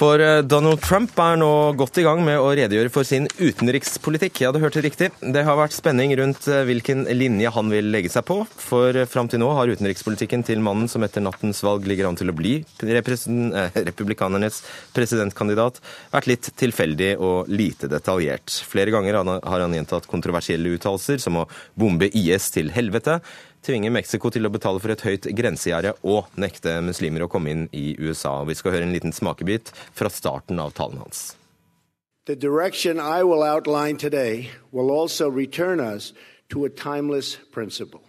S1: For eh, Donald Trump er nå godt i gang med å redegjøre for sin utenrikspolitikk. Ja, du hørte riktig. Det har vært spenning rundt eh, hvilken linje han vil legge seg på. For eh, fram til nå har utenrikspolitikken til mannen som etter nattens valg ligger an til å bli republikanernes presidentkandidat, vært litt tilfeldig og lite detaljert. Flere ganger har han gjentatt kontroversielle uttalelser, som å bombe IS til helvete tvinge Mexico til å betale for et høyt grensegjerde og nekte muslimer å komme inn i USA. Vi skal høre en liten smakebit fra starten av talen hans. The direction I will outline today will also return us to a timeless principle.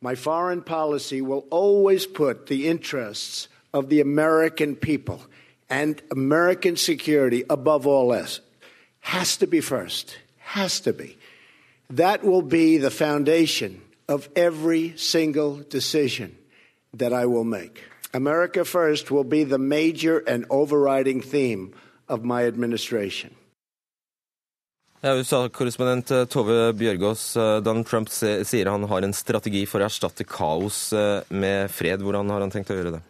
S1: My foreign policy will always put the interests of the American people and American security above all else. Has to be first. Has to be. That will be the foundation of every single decision
S16: that I will make. America first will be the major and overriding theme of my administration.
S1: Ja, USA-korrespondent eh, Tove Bjørgaas, eh, Donald Trump sier han har en strategi for å erstatte kaos eh, med fred. Hvordan har han tenkt å gjøre det?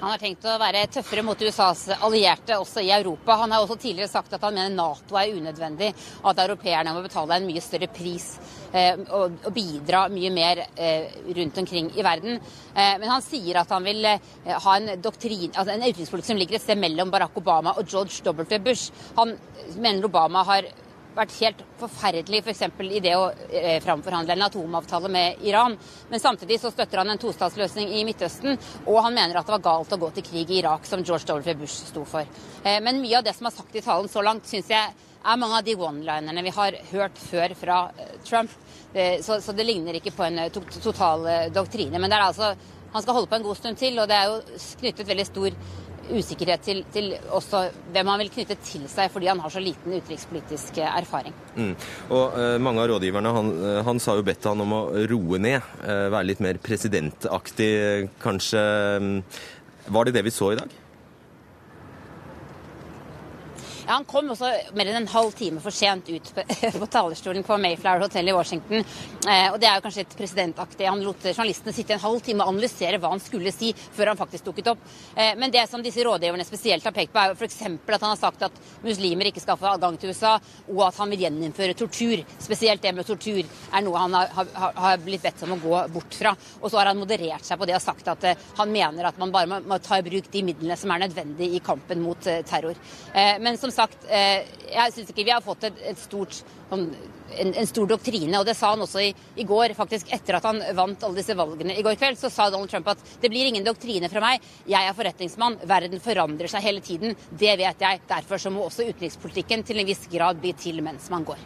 S17: Han har tenkt å være tøffere mot USAs allierte også i Europa. Han har også tidligere sagt at han mener Nato er unødvendig, at europeerne må betale en mye større pris eh, og, bidra mye mer eh, rundt omkring i verden. Eh, men han sier at han vil ha en, doktrin, altså en utenrikspolitikk som ligger et sted mellom Barack Obama og George W. Bush. Han mener Obama har vært helt forferdelig f.eks. For i det å eh, framforhandle en atomavtale med Iran. Men samtidig så støtter han en tostatsløsning i Midtøsten, og han mener at det var galt å gå til krig i Irak, som George W. Bush sto for. Eh, men mye av det som er sagt i talen så langt, syns jeg er mange av de one-linerne vi har hørt før fra eh, Trump. Så, så, det ligner ikke på en to total doktrine. Men det er altså han skal holde på en god stund til, og det er jo knyttet veldig stor usikkerhet til, til, også hvem han vil knytte til seg, fordi han har så liten utenrikspolitisk eh, erfaring.
S1: Mm. Og uh, Mange av rådgiverne han, han sa jo bedt han om å roe ned, uh, være litt mer presidentaktig kanskje. Var det det vi så i dag?
S17: Ja, Han kom også mer enn en halv time for sent ut på, på talerstolen på Mayflower Hotel i Washington. Eh, og Det er jo kanskje et presidentaktig. Han lot journalistene sitte en halv time og analysere hva han skulle si, før han faktisk dukket opp. Eh, men det som disse rådgiverne spesielt har pekt på, er jo f.eks. at han har sagt at muslimer ikke skal få adgang til USA, og at han vil gjeninnføre tortur. Spesielt det med tortur er noe han har, har, har blitt bedt om å gå bort fra. Og så har han moderert seg på det og sagt at eh, han mener at man bare må, må, ta i bruk de midlene som er nødvendige i kampen mot eh, terror. Eh, men som sagt, eh, jeg syns ikke vi har fått et, et stort, sånn, en, en, stor doktrine. Og det sa han også i, i, går, faktisk etter at han vant alle disse valgene i går kveld. Så sa Donald Trump at det blir ingen doktrine fra meg. Jeg er forretningsmann. Verden forandrer seg hele tiden. Det vet jeg. Derfor så må også utenrikspolitikken til en viss grad bli til mens man går.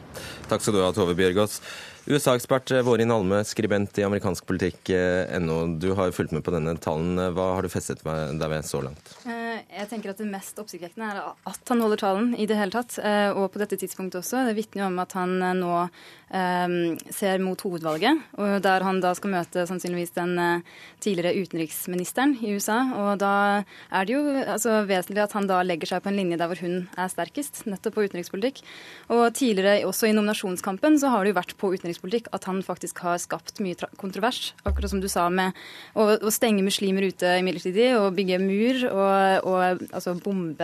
S1: Takk skal du ha, Tove Bjørgaas. USA-ekspert Vårin Alme, skribent i amerikanskpolitikk.no. Du har fulgt med på denne talen. Hva har du festet deg ved så langt?
S18: Eh, jeg tenker at Det mest oppsiktsvekkende er at han holder talen i det hele tatt. Eh, og på dette tidspunktet også. Det vitner om at han eh, nå um, ser mot hovedvalget, og der han da skal møte sannsynligvis den tidligere utenriksministeren i USA. Og da er det jo altså, vesentlig at han da legger seg på en linje der hvor hun er sterkest, nettopp på utenrikspolitikk. Og tidligere også i nominasjonskampen så har det jo vært på utenrikspolitikk at han faktisk har skapt mye kontrovers. Akkurat som du sa med å stenge muslimer ute midlertidig og bygge mur og, og altså bombe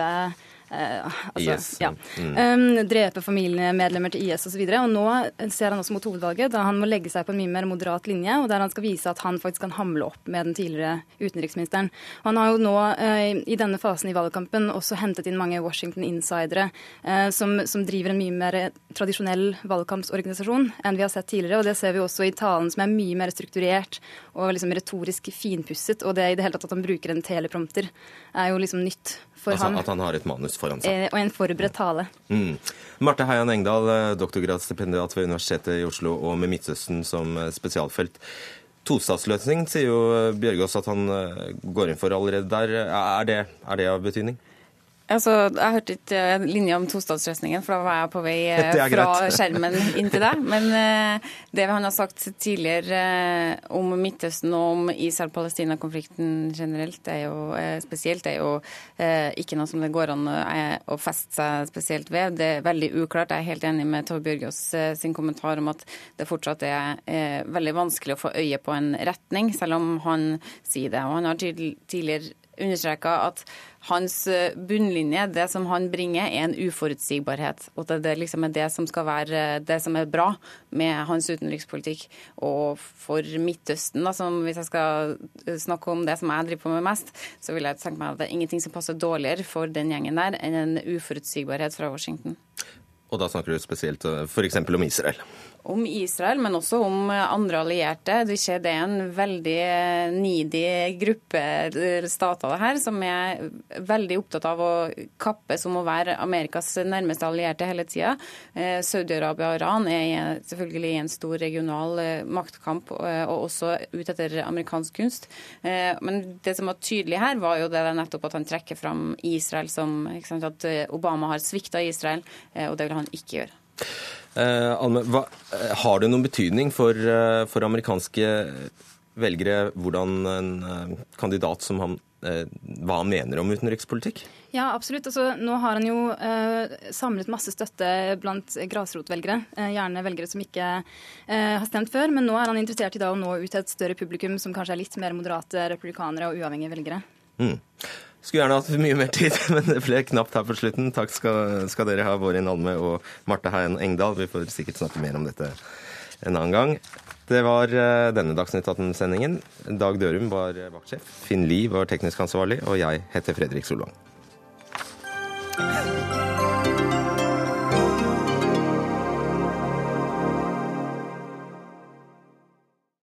S18: altså, IS. Ja. Mm. Um, drepe familiemedlemmer til IS osv. Nå ser han også mot hovedvalget, da han må legge seg på en mye mer moderat linje, og der han skal vise at han faktisk kan hamle opp med den tidligere utenriksministeren. Og han har jo nå uh, i denne fasen i valgkampen også hentet inn mange Washington-insidere uh, som, som, driver en mye mer tradisjonell valgkampsorganisasjon enn vi har sett tidligere. og Det ser vi også i talen, som er mye mer strukturert og liksom retorisk finpusset. Og det i det hele tatt at han bruker en teleprompter, er jo liksom nytt for
S1: altså,
S18: ham.
S1: At han har et manus foran seg.
S18: Eh, og en forberedt tale.
S1: Mm. Marte Heian Engdahl, eh, doktorgradsstipendiat ved Universitetet i Oslo og med Midtøsten som eh, spesialfelt. Tostatsløsning sier jo Bjørgaas at han går inn for allerede der. Er det, er det av betydning?
S19: Altså, jeg hørte ikke eh, linja om tostatsløsningen, for da var jeg på vei eh, fra skjermen inn til deg. Men uh, det han har sagt tidligere om Midtøsten og om Israel-Palestina-konflikten generelt, er jo, spesielt. spesielt, er jo ikke noe som det går an å feste seg spesielt ved. Det er veldig uklart. Jeg er helt enig med Tove Bjørgaas sin kommentar om at det fortsatt er veldig vanskelig å få øye på en retning, selv om han sier det. Og han har tidligere understreka at hans eh, bunnlinje, det som han bringer, er en uforutsigbarhet. Og det, det liksom er det som skal være det som er bra med hans utenrikspolitikk. Og for Midtøsten, da, som hvis jeg skal snakke om det som jeg driver på med mest, så vil jeg tenke meg at det er ingenting som passer dårligere for den gjengen der enn en uforutsigbarhet fra Washington.
S1: Og da snakker du spesielt eh, f.eks. om Israel?
S19: Om Israel, men også om andre allierte. Du ser det er en veldig needy gruppe stater her, som er veldig opptatt av å kappes om å være Amerikas nærmeste allierte hele tida. Eh, Saudi-Arabia og Iran er selvfølgelig i en stor regional eh, maktkamp, eh, og også ut etter amerikansk kunst. Men det som var tydelig her, var jo det nettopp at han trekker fram Israel som sant, At Obama har svikta Israel, og det vil han ikke gjøre.
S1: Eh, Alme, hva, eh, har det noen betydning for, eh, for, amerikanske velgere hvordan en kandidat som han hva han mener om utenrikspolitikk?
S18: Ja, absolutt. Altså, nå har han jo eh, samlet masse støtte blant grasrotvelgere. Eh, gjerne velgere som ikke eh, har stemt før. Men nå er han interessert i da å nå ut til et større publikum som kanskje er litt mer moderate republikanere og uavhengige velgere. Mm.
S1: Skulle gjerne hatt mye mer tid, men det ble knapt her på slutten. Takk skal, skal dere ha, Vårin Alme og Marte Hein Engdahl. Vi får sikkert snakke mer om dette en annen gang. Det var eh, denne Dagsnytt 18-sendingen. Dag Dørum var vaktsjef. Finn Lie var teknisk ansvarlig, og jeg heter Fredrik Solvang.